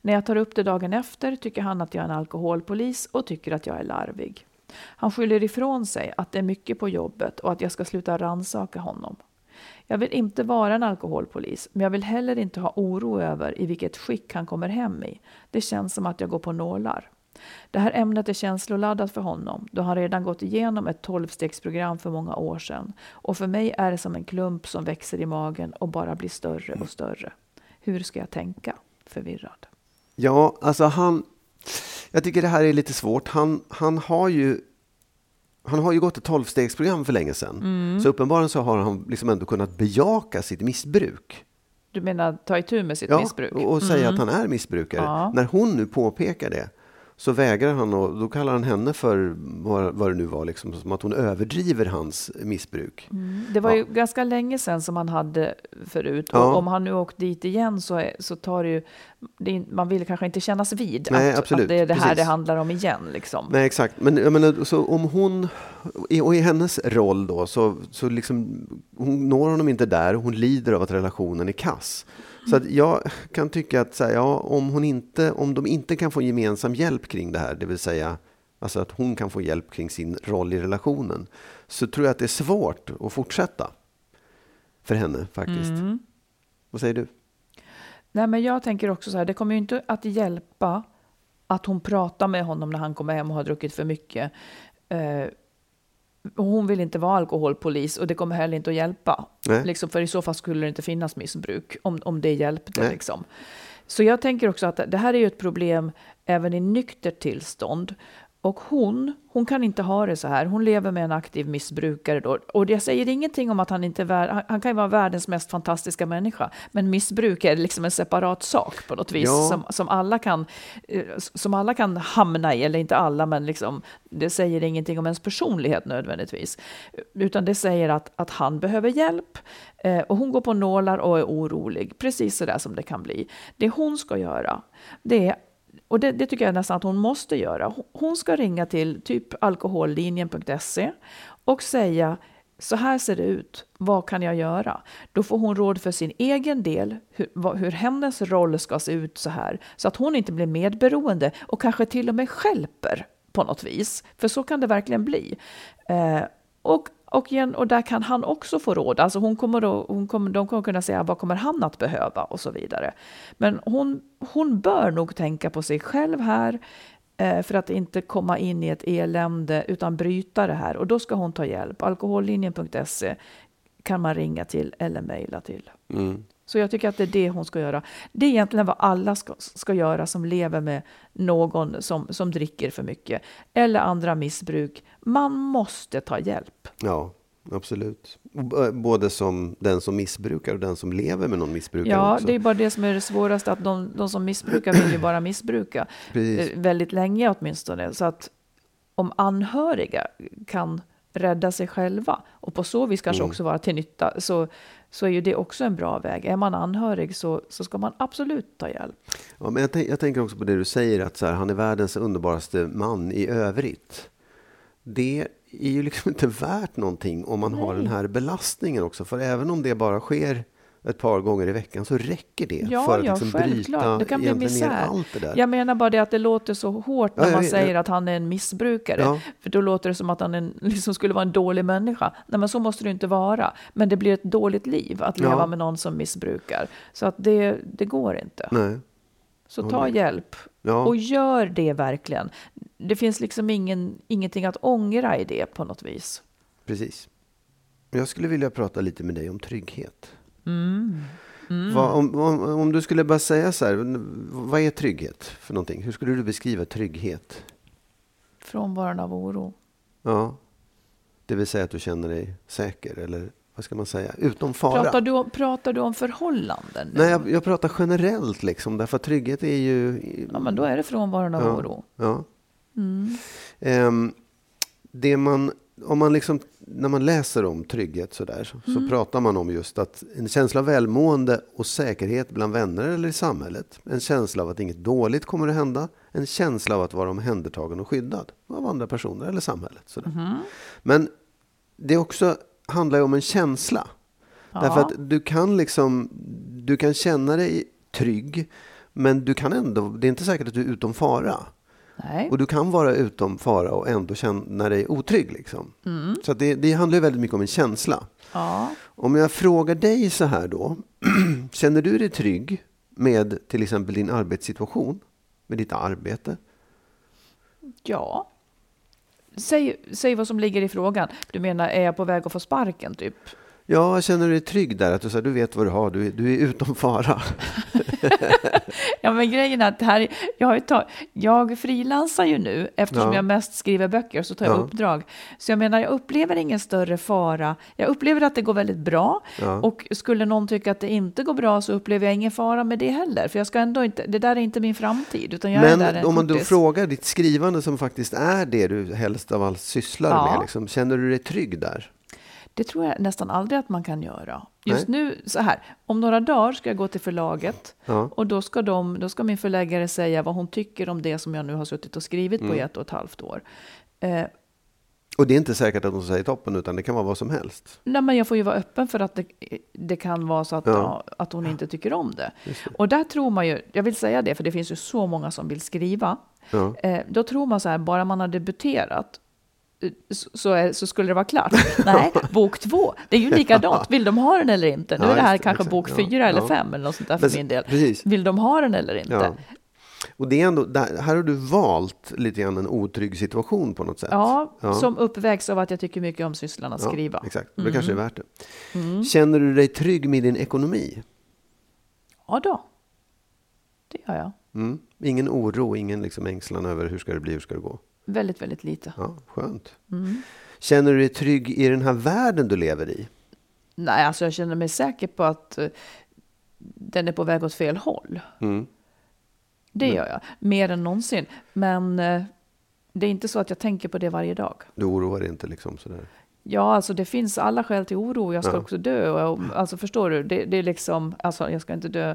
När jag tar upp det dagen efter tycker han att jag är en alkoholpolis och tycker att jag är larvig. Han skyller ifrån sig att det är mycket på jobbet och att jag ska sluta ransaka honom. Jag vill inte vara en alkoholpolis, men jag vill heller inte ha oro över i vilket skick han kommer hem i. Det känns som att jag går på nålar. Det här ämnet är känsloladdat för honom då han redan gått igenom ett tolvstegsprogram för många år sedan. Och för mig är det som en klump som växer i magen och bara blir större och större. Hur ska jag tänka? Förvirrad. Ja, alltså han... Jag tycker det här är lite svårt. Han, han har ju... Han har ju gått ett tolvstegsprogram för länge sedan. Mm. Så uppenbarligen så har han liksom ändå kunnat bejaka sitt missbruk. Du menar ta itu med sitt Ja, missbruk? och, och säga att han är missbrukare. Ja. När hon nu påpekar det så vägrar han och då kallar han henne för vad, vad det nu var, liksom, som att hon överdriver hans missbruk. Det var Ja. ju ganska länge sedan som han hade förut. Och Ja. om han nu åkt dit igen så, är, så tar det ju... Det man vill kanske inte kännas vid Nej, att, absolut. att det är det här Precis. det handlar om igen. Liksom. Nej, exakt. Men jag menar, så om hon, och i hennes roll då, så, så liksom, hon når honom inte där, hon lider av att relationen är kass. Så att jag kan tycka att så här, ja, om, hon inte, om de inte kan få gemensam hjälp kring det här, det vill säga alltså att hon kan få hjälp kring sin roll i relationen, så tror jag att det är svårt att fortsätta för henne faktiskt. Vad säger du? Nej, men jag tänker också så här, det kommer ju inte att hjälpa att hon pratar med honom när han kommer hem och har druckit för mycket. Eh, hon vill inte vara alkoholpolis och det kommer heller inte att hjälpa. Liksom, för i så fall skulle det inte finnas missbruk om, om det hjälpte. Nej. Liksom. Så jag tänker också att det här är ju ett problem även i nyktert tillstånd. Och hon, hon kan inte ha det så här. Hon lever med en aktiv missbrukare då. Och jag säger ingenting om att han inte är han kan ju vara världens mest fantastiska människa. Men missbruk är liksom en separat sak på något vis. Ja. Som, som, alla kan, eh, som alla kan hamna i, eller inte alla, men liksom, det säger ingenting om ens personlighet nödvändigtvis. Utan det säger att, att han behöver hjälp. Eh, och hon går på nålar och är orolig. Precis så där som det kan bli. Det hon ska göra, det är och det, det tycker jag nästan att hon måste göra. Hon- ska ringa till typ alkohollinjen.se och säga så här ser det ut, vad kan jag göra? Då får hon råd för sin egen del, hur, vad, hur hennes roll ska se ut så här, så att hon inte blir medberoende och kanske till och med skälper på något vis. För så kan det verkligen bli. Eh, och, och, igen, och där kan han också få råd. Alltså hon kommer då, hon kommer, de kommer kunna säga vad kommer han att behöva och så vidare. Men hon, hon bör nog tänka på sig själv här eh, för att inte komma in i ett elände utan bryta det här. Och då ska hon ta hjälp. Alkohollinjen.se kan man ringa till eller mejla till. Mm. Så jag tycker att det är det hon ska göra. Det är egentligen vad alla ska, ska göra som lever med någon som, som dricker för mycket eller andra missbruk. Man måste ta hjälp. Ja, absolut. B- Både som den som missbrukar och den som lever med någon missbrukare Ja, också. det är bara det som är det svåraste, att de, de som missbrukar vill ju bara missbruka. Precis. Eh, Väldigt länge åtminstone. Så att om anhöriga kan rädda sig själva och på så vis kanske Mm. också vara till nytta, så, så är ju det också en bra väg. Är man anhörig så, så ska man absolut ta hjälp. Ja, men jag, tänk, jag tänker också på det du säger, att så här, han är världens underbaraste man i övrigt. Det är ju liksom *laughs* inte värt någonting om man har den här belastningen också. För även om det bara sker ett par gånger i veckan så räcker det Ja, för att ja, liksom bryta Det kan bli misär. allt det där. Jag menar bara det att det låter så hårt när Ja, man säger att han är en missbrukare. För då låter det som att han är en, *laughs* liksom skulle vara en dålig människa. Nej, men så måste det inte vara. Men det blir ett dåligt liv att leva med någon som missbrukar. Så att det, det går inte. Nej. Så ta hjälp. Ja. Och gör det verkligen. Det finns liksom ingen, ingenting att ångra i det på något vis. Precis. Jag skulle vilja prata lite med dig om trygghet. Mm. Vad, om, om, om du skulle bara säga så här, vad är trygghet för någonting? Hur skulle du beskriva trygghet? Frånvaron av oro. Ja, det vill säga att du känner dig säker eller vad ska man säga, utom fara. Pratar du, om- pratar du om förhållanden? nu? Nej, jag, jag pratar generellt liksom, därför att trygghet är ju... Ja, men då är det frånvaron av Ja. oro. Ja. Mm. Ehm, det man, om man liksom, när man läser om trygghet så, där, så, Mm. så pratar man om just att en känsla av välmående och säkerhet bland vänner eller i samhället. En känsla av att inget dåligt kommer att hända. En känsla av att vara omhändertagen och skyddad av andra personer eller samhället. Mm-hmm. Men det är också handlar ju om en känsla. Därför att du kan liksom, du kan känna dig trygg, men du kan ändå, det är inte säkert att du är utom fara. Nej. Och du kan vara utom fara och ändå känna dig otrygg. Liksom. Så att det, det handlar väldigt mycket om en känsla. Ja. Om jag frågar dig så här då. *clears throat* känner du dig trygg med till exempel din arbetssituation? Med ditt arbete? ja. Säg, säg vad som ligger i frågan. Du menar, är jag på väg att få sparken typ? Ja, känner du dig trygg där? Att du, så här, du vet vad du har, du, är- du är utom fara. *laughs* Ja, men grejen är att här, jag, har ju tag, jag frilansar ju nu eftersom Ja. jag mest skriver böcker så tar jag Ja. uppdrag. Så jag menar, jag upplever ingen större fara. Jag upplever att det går väldigt bra Ja. och skulle någon tycka att det inte går bra så upplever jag ingen fara med det heller. För jag ska ändå inte, det där är inte min framtid utan jag är där Men om man då frågar ditt skrivande som faktiskt är det du helst av allt sysslar med. Liksom, känner du dig trygg där? Det tror jag nästan aldrig att man kan göra. Just nu, så här, om några dagar ska jag gå till förlaget Ja. och då ska, de, då ska min förläggare säga vad hon tycker om det som jag nu har suttit och skrivit Mm. på i ett och ett halvt år. Eh, Och det är inte säkert att de säger toppen, utan det kan vara vad som helst. nej, men jag får ju vara öppen för att det, det kan vara så att, Ja. ja, att hon inte tycker om det. Och där tror man ju, jag vill säga det, för det finns ju så många som vill skriva. Ja. Eh, då tror man så här, bara man har debuterat så, är, så skulle det vara klart. *laughs* Nej, bok två, det är ju *laughs* likadant. Vill de ha den eller inte? Nu Ja, är det här kanske bok Ja, fyra eller ja. fem eller något sånt där för min del. precis. Vill de ha den eller inte? Ja. Och det är ändå, där, här har du valt lite grann en otrygg situation på något sätt. Ja, Ja. som uppväxt av att jag tycker mycket om sysslan att Ja, skriva. Mm. Exakt, och det kanske är värt det. Känner du dig trygg med din ekonomi? Ja då, det gör jag. Mm. Ingen oro, ingen liksom ängslan över hur ska det bli, hur ska det gå? Väldigt, väldigt lite. Ja, skönt. Mm. Känner du dig trygg i den här världen du lever i? Nej, alltså jag känner mig säker på att eh, den är på väg åt fel håll. Mm. Det gör jag, mer än någonsin. Men eh, det är inte så att jag tänker på det varje dag. Du oroar dig inte liksom sådär? Ja, alltså det finns alla skäl till oro. Jag ska Ja. också dö. Och, alltså förstår du? Det, det är liksom, alltså jag ska inte dö.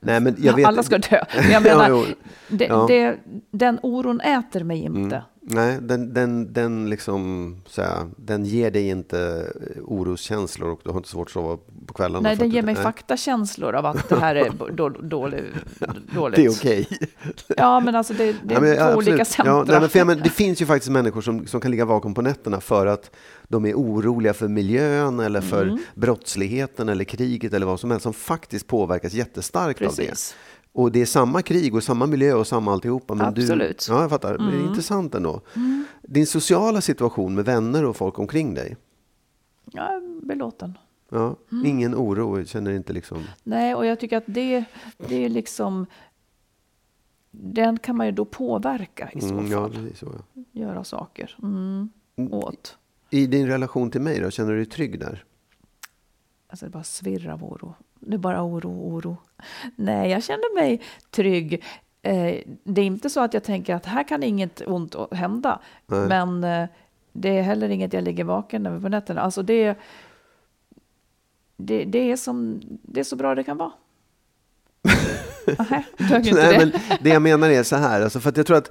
Nej, men jag vet, Alla ska dö. Men jag *laughs* Ja, menar, jo. det, Ja. det, den oron äter mig inte. Mm. Nej, den, den, den, liksom, så här, den ger dig inte eh, oroskänslor och du har inte svårt att sova på kvällarna. Nej, den ger mig nej. faktakänslor av att det här är då, dålig, *laughs* dåligt. Det är okej. Ja, men alltså det, det är men, två ja, olika absolut. centra. Ja, nej, men, för, men, det finns ju faktiskt människor som, som kan ligga vaken på nätterna för att de är oroliga för miljön eller för Mm. brottsligheten eller kriget eller vad som helst som faktiskt påverkas jättestarkt av det. Och det är samma krig och samma miljö och samma alltihopa. Men Absolut. Du, ja, jag fattar. Det är intressant ändå. Din sociala situation med vänner och folk omkring dig. Jag är belåten. Ja, Mm. Ingen oro, känner inte liksom... Nej, och jag tycker att det, det är liksom... Den kan man ju då påverka i så Mm, ja, fall. precis så, ja. Göra saker mm, åt. I din relation till mig då, känner du dig trygg där? Alltså det bara svirrar av oro. Det är bara oro, oro. Nej, jag känner mig trygg. Eh, det är inte så att jag tänker att här kan inget ont hända. Nej. Men eh, det är heller inget jag ligger vaken över på nätterna. Alltså det, det, det, är som, det är så bra det kan vara. *laughs* Inte Nej, det? men det jag menar är så här, alltså för att jag tror att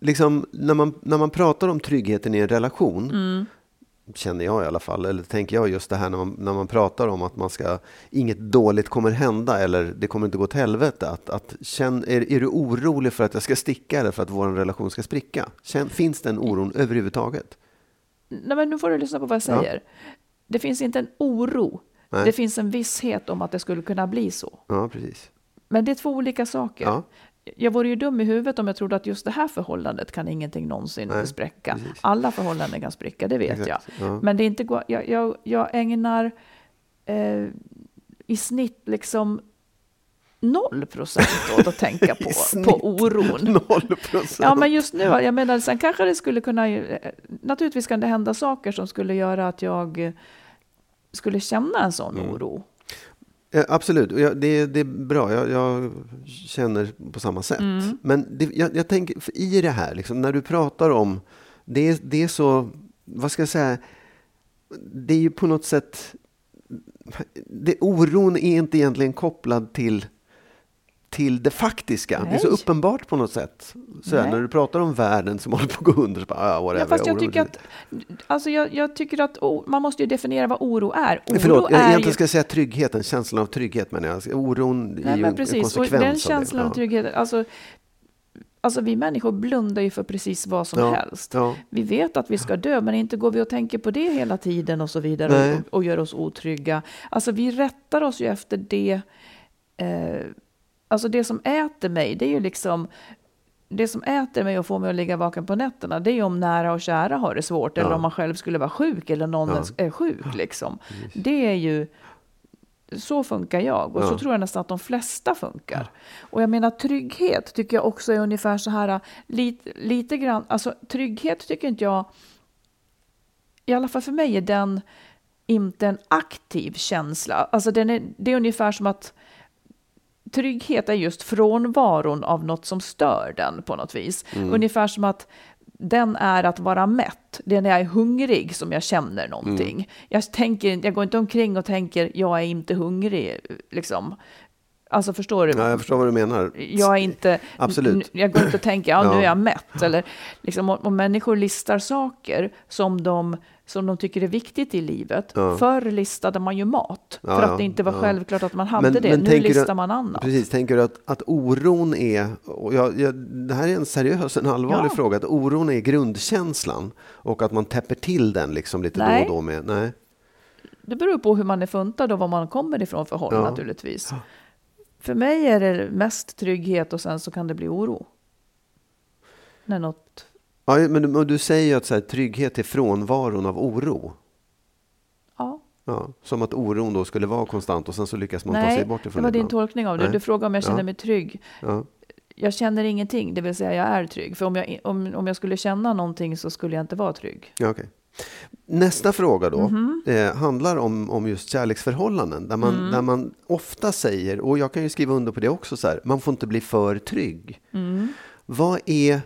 liksom, när, man, när man pratar om tryggheten i en relation, Mm. Känner jag i alla fall, eller tänker jag just det här när man, när man pratar om att man ska, inget dåligt kommer hända eller det kommer inte gå till helvete. Att, att känn, är, är du orolig för att jag ska sticka eller för att vår relation ska spricka? Känn, finns den oron överhuvudtaget? Nej, men nu får du lyssna på vad jag Ja. säger. Det finns inte en oro. Nej. Det finns en visshet om att det skulle kunna bli så. Ja, precis. Men det är två olika saker. Ja. Jag vore ju dum i huvudet om jag trodde att just det här förhållandet kan ingenting någonsin Nej, spräcka. precis. Alla förhållanden kan spricka, det vet Exakt, jag. ja. Men det är inte, jag, jag, jag ägnar eh, i snitt liksom noll procent åt att tänka *laughs* på, på oron. *laughs* Noll procent. Ja, men just nu, jag menar, sen kanske det skulle kunna, eh, naturligtvis kan det hända saker som skulle göra att jag skulle känna en sån Mm. oro. Absolut, jag, det, det är bra. Jag, jag känner på samma sätt. Mm. Men det, jag, jag tänker, i det här, liksom, när du pratar om... Det, är- det är så... Vad ska jag säga? Det är ju på något sätt... Det, oron är inte egentligen kopplad till, till det faktiska. Det är så Nej. uppenbart på något sätt. Så Nej. när du pratar om världen som *laughs* håller på att gå under, så bara, ah, whatever, Ja, fast jag tycker att, alltså jag, jag tycker att o- man måste ju definiera vad oro är. Oro Förlåt, jag är egentligen ju, ska jag säga tryggheten, känslan av trygghet menar jag. Oron är nej, ju men en precis, och konsekvens den av det. känslan av trygghet, alltså, alltså vi människor blundar ju för precis vad som Ja, helst. ja. Vi vet att vi ska dö, men inte går vi och tänker på det hela tiden och så vidare Nej. och, och gör oss otrygga. Alltså vi rättar oss ju efter det, eh, alltså det som äter mig, det är ju liksom det som äter mig och får mig att ligga vaken på nätterna, det är ju om nära och kära har det svårt, eller Ja. om man själv skulle vara sjuk, eller någon Ja. är sjuk. Liksom. Det är ju, så funkar jag, och så Ja. tror jag nästan att de flesta funkar. Och jag menar trygghet tycker jag också är ungefär så här, lite, lite grann, alltså trygghet tycker inte jag, i alla fall för mig är den inte en aktiv känsla. Alltså den är, det är ungefär som att trygghet är just frånvaron av något som stör den på något vis. Ungefär som att den är att vara mätt. Det är när jag är hungrig som jag känner någonting. Jag, tänker, jag går inte omkring och tänker jag är inte hungrig. Liksom. Alltså förstår du? Ja, jag förstår vad du menar. jag är inte, Absolut. jag går inte och tänker, ja, nu *clears throat* är jag mätt. Eller liksom, om, om människor listar saker som de, som de tycker är viktigt i livet. Ja. Förr listade man ju mat, Ja, för att det inte var ja. självklart att man hade det. nu tänker listar du, man annat. Precis, tänker du att, att oron är, och jag, jag, det här är en seriös, en allvarlig fråga, att oron är grundkänslan och att man täpper till den liksom lite Nej. då och då med, nej. Det beror på hur man är funtad och var man kommer ifrån för håll naturligtvis. För mig är det mest trygghet och sen så kan det bli oro. När något... Ja, men du, säger ju att så här, trygghet är frånvaron av oro. Ja. Ja, som att oron då skulle vara konstant och sen så lyckas man ta Nej, sig bort det ifrån var din tolkning av det. Nej. Du frågade om jag känner Ja. mig trygg. Ja. Jag känner ingenting, det vill säga jag är trygg. För om jag, om, om jag skulle känna någonting så skulle jag inte vara trygg. Ja, okej. Nästa fråga då Mhm. eh, handlar om, om just kärleksförhållanden. Där man, Mm. där man ofta säger, och jag kan ju skriva under på det också, så här, man får inte bli för trygg. Mm. Vad är,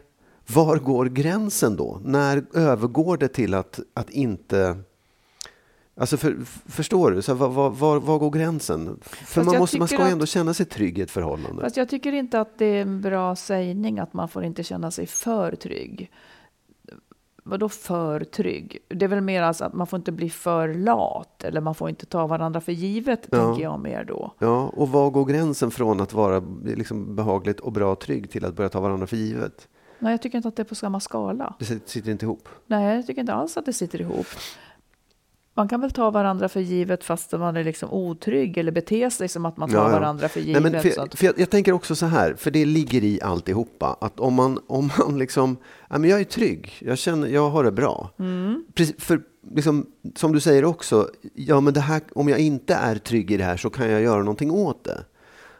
var går gränsen då? När övergår det till att, att inte... Alltså för, förstår du? Så var, var, var, går gränsen? För man, måste, man ska att- ändå känna sig trygg i ett förhållande. Fast jag tycker inte att det är en bra sägning att man får inte känna sig för trygg. vadå för trygg? Det är väl mer alltså att man får inte bli för lat eller man får inte ta varandra för givet, Ja. tänker jag mer då. Ja, och var går gränsen från att vara liksom behagligt och bra och trygg till att börja ta varandra för givet? Nej, jag tycker inte att det är på samma skala. Det sit- sitter inte ihop. Nej, jag tycker inte alls att det sitter ihop. Man kan väl ta varandra för givet fast man är liksom otrygg eller bete sig som att man tar Ja, ja. varandra för Nej, givet. men för, för jag, jag tänker också så här, för det ligger i alltihopa, att om man, om man liksom, ja, men jag är trygg, jag känner, jag har det bra. Mm. Precis, för liksom, som du säger också, ja men det här, om jag inte är trygg i det här så kan jag göra någonting åt det.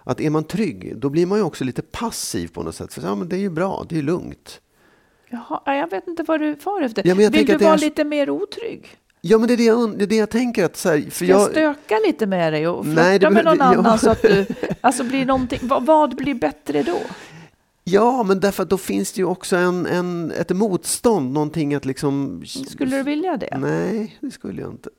Att är man trygg, då blir man ju också lite passiv på något sätt. För, ja men det är ju bra, det är lugnt. Jaha, ja, jag vet inte vad du far efter. Ja, Vill du vara är lite mer otrygg? Ja men det är det jag, det är det jag tänker att så här, för jag jag, stöka lite med dig och det med någon ja. annan så att du... *laughs* Alltså blir någonting... Vad, vad blir bättre då? Ja, men därför att då finns det ju också en, en, ett motstånd, någonting att liksom... Skulle du vilja det? Nej, det skulle jag inte.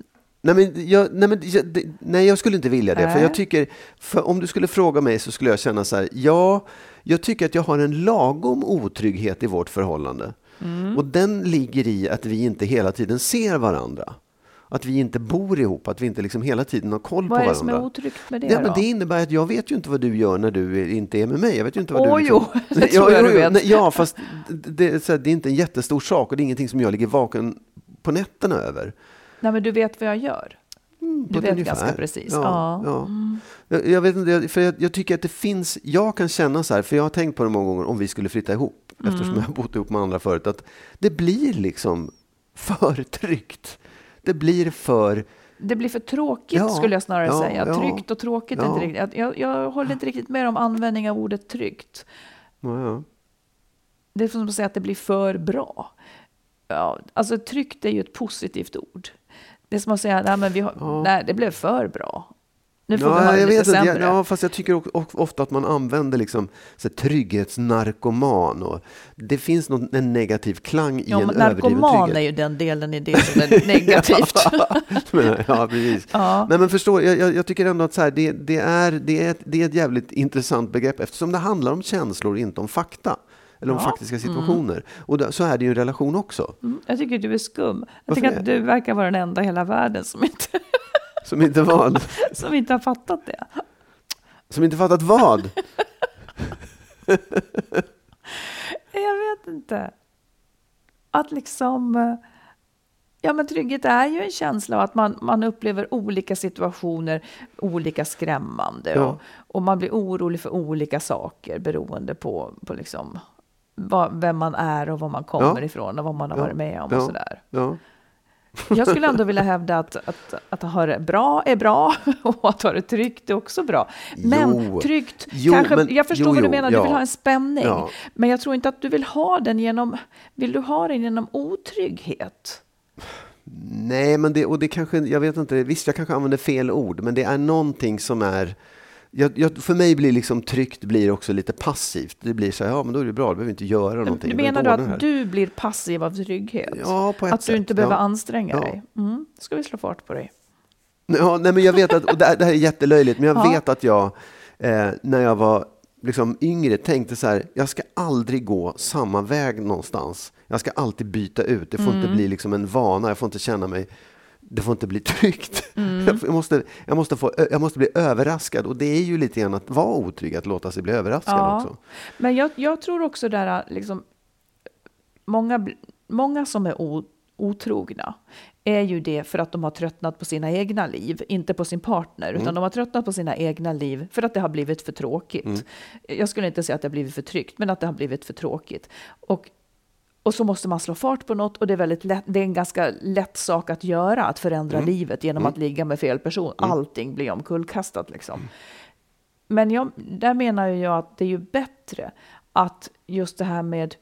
Nej, men jag, nej, men jag, det, nej, jag skulle inte vilja det. För Nej. jag tycker, för om du skulle fråga mig så skulle jag känna så här, ja, jag tycker att jag har en lagom otrygghet i vårt förhållande. Mm. Och den ligger i att vi inte hela tiden ser varandra. Att vi inte bor ihop, att vi inte liksom hela tiden har koll Vad på är det som varandra. är otryggt med det Ja, men det innebär att jag vet ju inte vad du gör när du inte är med mig. Jag vet ju inte vad Åh, du liksom... jo, *laughs* *laughs* det tror jag du vet. Nej, Ja, fast det, det, här, det är inte en jättestor sak och det är ingenting som jag ligger vaken på nätterna över. Nej, men du vet vad jag gör. Du Mm, ett vet ungefär. ganska precis. Ja, Ja. ja. Jag, jag vet inte, för jag, jag tycker att det finns, jag kan känna så här, för jag har tänkt på det många gånger om vi skulle flytta ihop, eftersom Mm. jag har bott ihop med andra förut, att det blir liksom för *laughs* tryggt. Det blir för, Det blir för tråkigt Ja, skulle jag snarare ja, säga. ja. Tryggt och tråkigt inte riktigt. Jag, jag håller inte riktigt med om användning av ordet tryggt. ja, ja. Det är som att säga att det blir för bra. Ja, alltså tryggt är ju ett positivt ord. Det är som att säga, nej, men vi har, Ja. nej det blev för bra. Nu får vi Ja, ha det lite sämre. Jag, ja, fast jag tycker ofta att man använder liksom så här, trygghetsnarkoman. Och det finns någon, en negativ klang i Ja, en överdriven narkoman är trygghet. ju den delen i det som är *laughs* negativt. *laughs* Ja, precis. Ja. Nej, men förstå, jag, jag, jag tycker ändå att så här, det, det, är, det, är ett, det är ett jävligt intressant begrepp eftersom det handlar om känslor, inte om fakta. Eller om Ja. faktiska situationer. Och då, så är det ju i en relation också. Mm, Jag tycker du är skum. Jag Varför tycker att du verkar vara den enda i hela världen som inte, *laughs* Som inte vad? *laughs* som inte har fattat det. Som inte fattat vad? *laughs* Jag vet inte. Att liksom... eh, Ja, men trygghet är ju en känsla av att man, man upplever olika situationer olika skrämmande. Ja. Och, och man blir orolig för olika saker beroende på, på liksom vad, vem man är och var man kommer Ja. ifrån och vad man har Ja. varit med om och sådär. Ja. Jag skulle ändå *laughs* vilja hävda att, att, att ha det bra är bra *laughs* och att ha det tryggt är också bra. Men Jo. tryggt, Jo, kanske, men- jag förstår jo, vad du menar, du ja. vill ha en spänning. Ja. Men jag tror inte att du vill ha den genom, vill du ha den genom otrygghet? Nej, men det, och det kanske, jag vet inte, visst jag kanske använder fel ord, men det är någonting som är jag, jag, för mig blir liksom tryggt blir också lite passivt. Det blir så här, ja men då är det bra, du behöver inte göra någonting. Du menar du att du blir passiv av trygghet? Ja, på ett att du sätt, inte behöver ja. anstränga Ja. dig? Mm. Ska vi slå fart på dig? Ja, nej, men jag vet att, och det, här, det här är jättelöjligt, men jag Ja. vet att jag eh, när jag var liksom yngre tänkte så här, jag ska aldrig gå samma väg någonstans. Jag ska alltid byta ut, det får Mm. inte bli liksom en vana, jag får inte känna mig det får inte bli *laughs* tryggt. Mm. Jag, måste, jag, måste få, jag måste bli överraskad och det är ju lite grann att vara otrygg, att låta sig bli överraskad Ja. också. Men jag, jag tror också där, liksom, många, många som är otrogna är ju det för att de har tröttnat på sina egna liv, inte på sin partner, utan de har tröttnat på sina egna liv för att det har blivit för tråkigt. Jag skulle inte säga att det har blivit för tryggt, men att det har blivit för tråkigt. Och, och så måste man slå fart på något och det är, väldigt lätt, det är en ganska lätt sak att göra, att förändra livet genom att ligga med fel person. Allting blir omkullkastat liksom. Men jag, där menar jag att det är ju bättre att just det här med,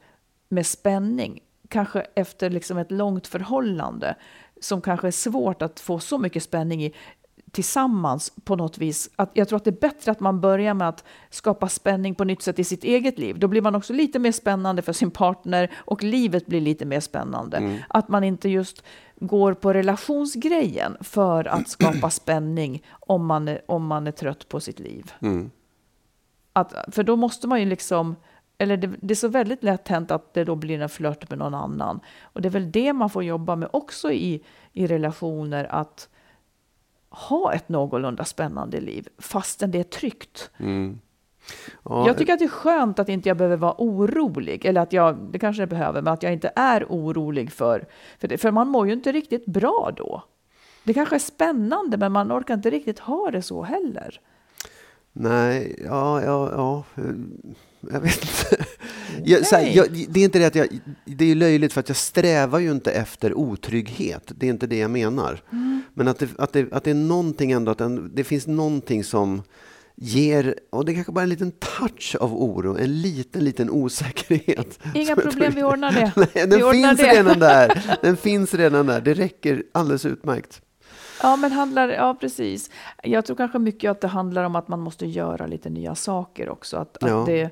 med spänning, kanske efter liksom ett långt förhållande, som kanske är svårt att få så mycket spänning i, tillsammans på något vis. Att jag tror att det är bättre att man börjar med att skapa spänning på nytt sätt i sitt eget liv. Då blir man också lite mer spännande för sin partner och livet blir lite mer spännande. Att man inte just går på relationsgrejen för att skapa spänning om man är, om man är trött på sitt liv. Mm. Att, för då måste man ju liksom eller det, det är så väldigt lätt hänt att det då blir en flört med någon annan. Och det är väl det man får jobba med också i, i relationer, att ha ett någorlunda spännande liv, fastän det är tryggt. Mm. Ja, Jag tycker att det är skönt att inte jag behöver vara orolig, eller att jag, det kanske jag behöver, men att jag inte är orolig för, för, det, för man mår ju inte riktigt bra då. Det kanske är spännande, men man orkar inte riktigt ha det så heller. Nej, ja, ja, ja. Jag vet inte. Jag, här, jag, det är inte det att jag... Det är löjligt för att jag strävar ju inte efter otrygghet. Det är inte det jag menar. Mm. Men att det, att, det, att det är någonting ändå, att det finns någonting som ger, och det är kanske bara en liten touch av oro, en liten, liten osäkerhet. *laughs* Inga problem, vi ordnar det. *laughs* Nej, Vi den ordnar finns det. redan där. *laughs* Den finns redan där. Det räcker alldeles utmärkt. Ja, men handlar, ja precis. Jag tror kanske mycket att det handlar om att man måste göra lite nya saker också. Att, Ja. att det,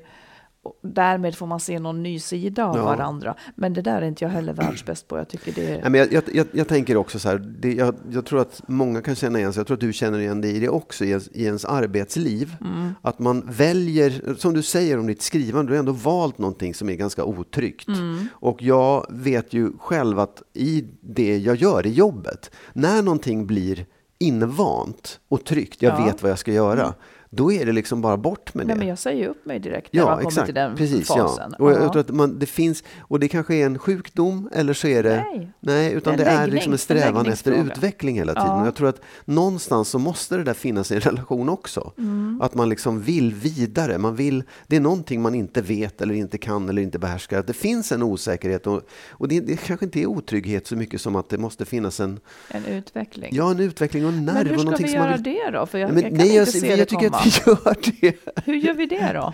därmed får man se någon ny sida av Ja. varandra. Men det där är inte jag heller världsbäst på. Jag tycker det är... Nej, men jag, jag, jag, tänker också så här, det, jag, jag tror att många kan känna igen sig, jag tror att du känner igen dig i det också i ens, i ens arbetsliv. Mm. Att man väljer, som du säger om ditt skrivande, du har ändå valt någonting som är ganska otryggt. Mm. Och jag vet ju själv att i det jag gör i jobbet, när någonting blir invant och tryggt, jag Ja. vet vad jag ska göra, då är det liksom bara bort med det. Nej, men jag säger upp mig direkt när man Ja, kommer exakt. till den Precis, fasen. ja. Och jag, Ja. jag tror att man, det finns, och det kanske är en sjukdom eller så är det... Nej. Nej utan Det är det en är läggning, liksom en en strävan efter läggningsfråga. utveckling hela tiden. Ja. Och jag tror att någonstans så måste det där finnas i en relation också. Mm. Att man liksom vill vidare. Man vill, det är någonting man inte vet eller inte kan eller inte behärskar. Att det finns en osäkerhet och, och det, det kanske inte är otrygghet så mycket som att det måste finnas en, En utveckling. ja, en utveckling och en nerv. men hur ska vi man göra vill... det då? För jag, jag nej, jag, jag det tycker komma. Vi gör det. Hur gör vi det då?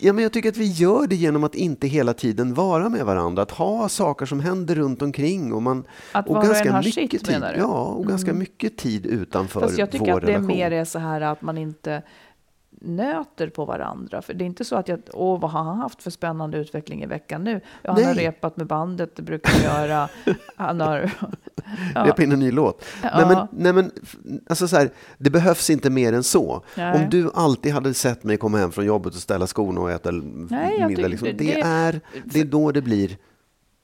Ja, men jag tycker att vi gör det genom att inte hela tiden vara med varandra. Att ha saker som händer runt omkring. Och, man, Att och var och ganska en har mycket sitt, tid. menar du? Mm. Ja, och ganska mycket tid utanför Fast jag tycker vår att det relation. mer är så här att man inte nöter på varandra. För det är inte så att jag, åh vad har han haft för spännande utveckling i veckan nu? Ja, han har Nej. repat med bandet, det brukar han göra. *laughs* Han har... Ja. Repa in en ny låt. Ja. Nej, men, nej, men, alltså så här, det behövs inte mer än så. Nej. Om du alltid hade sett mig komma hem från jobbet och ställa skorna och äta Nej, middag, liksom, det, det- är, det är då det blir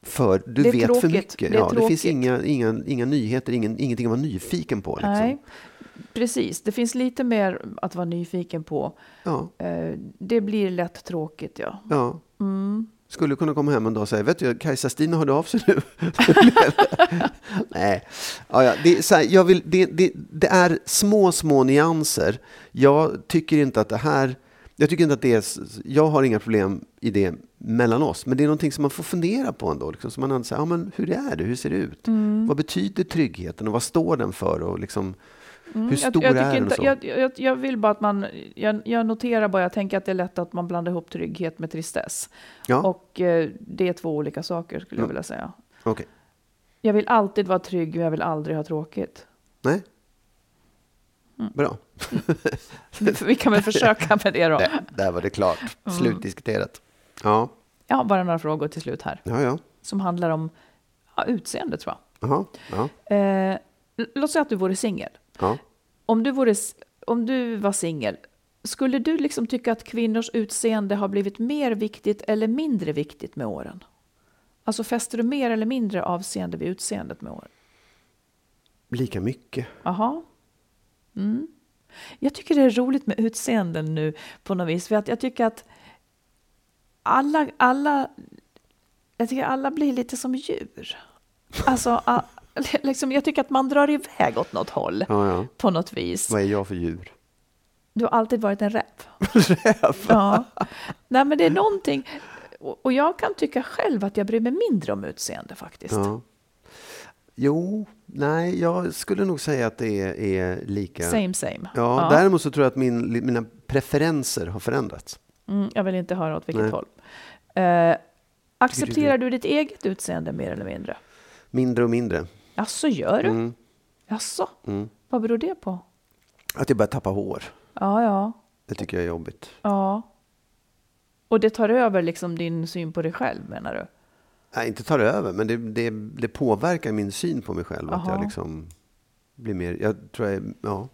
för, du vet för tråkigt. mycket. Det ja, det finns inga, inga, inga nyheter, ingen, ingenting att vara nyfiken på. Liksom. Nej, precis. Det finns lite mer att vara nyfiken på. Ja, Eh, Det blir lätt tråkigt, ja. ja. Mm. Skulle kunna komma hem en dag och säga, vet du, Kajsa-Stina hörde av sig nu. *laughs* *laughs* Nej, ja, ja, det, här, jag vill, det, det, det är små, små nyanser. Jag tycker inte att det här, jag tycker inte att det är, jag har inga problem i det mellan oss, men det är någonting som man får fundera på ändå. Liksom, så man säger, ja, men hur är det, hur ser det ut? Mm. Vad betyder tryggheten och vad står den för? Och liksom, hur Mm, stor jag, jag, är den? Och inte, jag, jag, jag vill bara att man, jag, jag noterar bara, jag tänker att det är lätt att man blandar ihop trygghet med tristess. ja, Och eh, det är två olika saker skulle jag Ja. vilja säga. okej. Jag vill alltid vara trygg, men jag vill aldrig ha tråkigt. Nej? Mm. Bra. Vi kan väl försöka med det då. *laughs* Där, där var det klart. Slutdiskuterat. Ja, Jag har bara några frågor till slut här. ja, ja. Som handlar om ja, utseende tror Jaha, ja, jag. Eh, låt säga att du vore singel. Ja. Om du, vore, om du var singel, skulle du liksom tycka att kvinnors utseende har blivit mer viktigt eller mindre viktigt med åren? Alltså fäster du mer eller mindre avseende vid utseendet med åren? Lika mycket. Jaha. Mm. Jag tycker det är roligt med utseenden nu på något vis. För att jag tycker att alla, alla, jag tycker alla blir lite som djur. Alltså, *laughs* liksom, jag tycker att man drar iväg åt något håll Ja, ja. på något vis. Vad är jag för djur? Du har alltid varit en räv. *laughs* Ja. Nej, men det är någonting. Och jag kan tycka själv att jag bryr mig mindre om utseende faktiskt. Ja. Jo, nej, jag skulle nog säga att det är, är lika. Same same. Ja, däremot så tror jag att min, mina preferenser har förändrats. Mm, jag vill inte höra åt vilket Nej. håll. Eh, accepterar du ditt eget utseende mer eller mindre? Mindre och mindre. Jaså, gör du? Mm. Jaså? Mm. Vad beror det på? Att jag börjar tappa hår. Ja, ja, Det tycker jag är jobbigt. ja. Och det tar över liksom din syn på dig själv menar du? Nej, inte tar över, men det, det, det påverkar min syn på mig själv. Att Aha. jag liksom blir mer, jag tror jag, ja.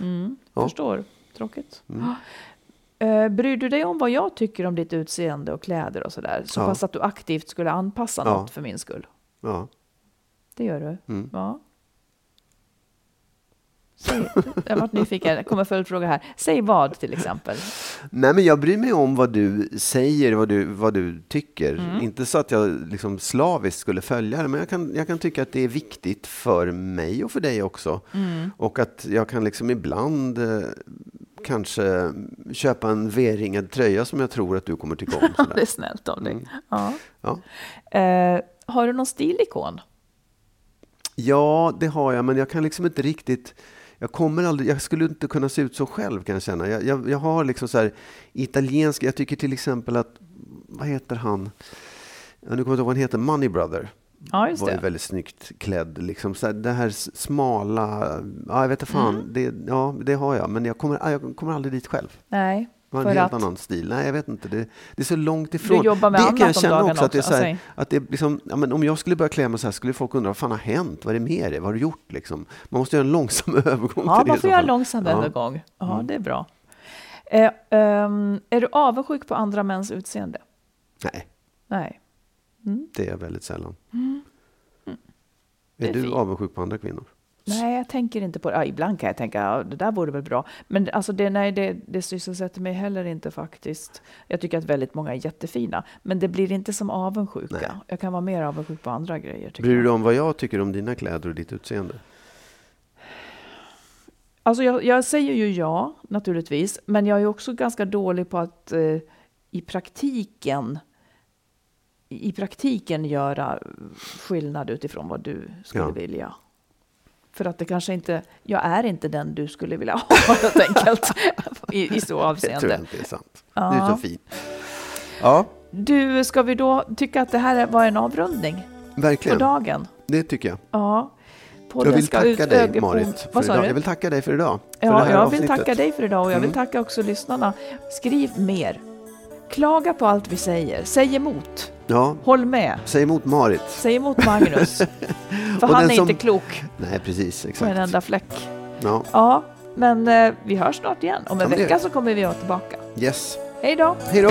Mm, Ja. Förstår. Tråkigt. Mm. *gasps* Eh, bryr du dig om vad jag tycker om ditt utseende och kläder och sådär? Så Ja. pass att du aktivt skulle anpassa Ja. något för min skull? Ja. Det gör du? Mm. Ja. Säg, jag varit nyfiken. Det kommer följdfråga här. Säg vad till exempel. Nej, men jag bryr mig om vad du säger, vad du, vad du tycker. Mm. Inte så att jag liksom slaviskt skulle följa det, men jag kan, jag kan tycka att det är viktigt för mig och för dig också. Mm. Och att jag kan liksom ibland eh, kanske köpa en V-ringad tröja som jag tror att du kommer tycka om. *laughs* Det är snällt av dig. Mm. Ja. Ja. Eh, har du någon stilikon? Ja, det har jag, men jag kan liksom inte riktigt... Jag, kommer aldrig, jag skulle inte kunna se ut så själv kan jag känna. Jag, jag, jag har liksom så här italienska, jag tycker till exempel att, vad heter han? Ja, nu kommer jag inte ihåg vad han heter, Money Brother. Ja, just var ju det. väldigt snyggt klädd. Liksom, så här, det här smala, ja, jag vet inte fan, Mm. det, ja, det har jag, men jag kommer, jag kommer aldrig dit själv. Nej, Det var en helt att... annan stil. Nej, jag vet inte. Det, det är så långt ifrån. jobbar med det annat kan jag känna också. Att det är så här, Säg. att det är liksom, ja, men om jag skulle börja klä mig så här skulle folk undra vad fan har hänt? Vad är det med dig? Vad har du gjort? Liksom? Man måste göra en långsam *laughs* övergång Ja, man får göra fall. långsam Ja. Mm. övergång. Ja, det är bra. Eh, ehm, är du avundsjuk på andra mäns utseende? Nej, Nej. det är jag väldigt sällan. Det är Är du fint. avundsjuk på andra kvinnor? Nej, jag tänker inte på det. Ja, ibland kan jag tänka, ja, det där vore väl bra. Men alltså det, nej, det, det sysselsätter mig heller inte faktiskt. Jag tycker att väldigt många är jättefina, men det blir inte som avundsjuka. Nej. Jag kan vara mer avundsjuk på andra grejer. Tycker Bryr du dig om vad jag tycker om dina kläder och ditt utseende? Alltså jag, jag säger ju ja, naturligtvis, men jag är också ganska dålig på att eh, i praktiken i praktiken göra skillnad utifrån vad du skulle Ja. vilja. För att det kanske inte, jag är inte den du skulle vilja *laughs* ha helt enkelt i, i så Det tror jag avseende. inte är sant. Ja. Du är så fin. Ja, Du, ska vi då tycka att det här var en avrundning på verkligen. dagen? Det tycker jag. Ja. Jag vill ska tacka dig, på- Marit. För Vad sa idag. du? Jag vill tacka dig för idag. För Ja, jag här vill avsnittet. tacka dig för idag och jag vill Mm. tacka också lyssnarna. Skriv mer. Klaga på allt vi säger. Säg emot. Ja, Håll med. säg emot Marit. Säg emot Magnus. *laughs* För han är som- inte klok Nej, precis. på en Exakt. enda fläck. Ja, Ja, men eh, vi hörs snart igen. Om en det vecka så kommer vi vara tillbaka. yes. Hej då! Hej då!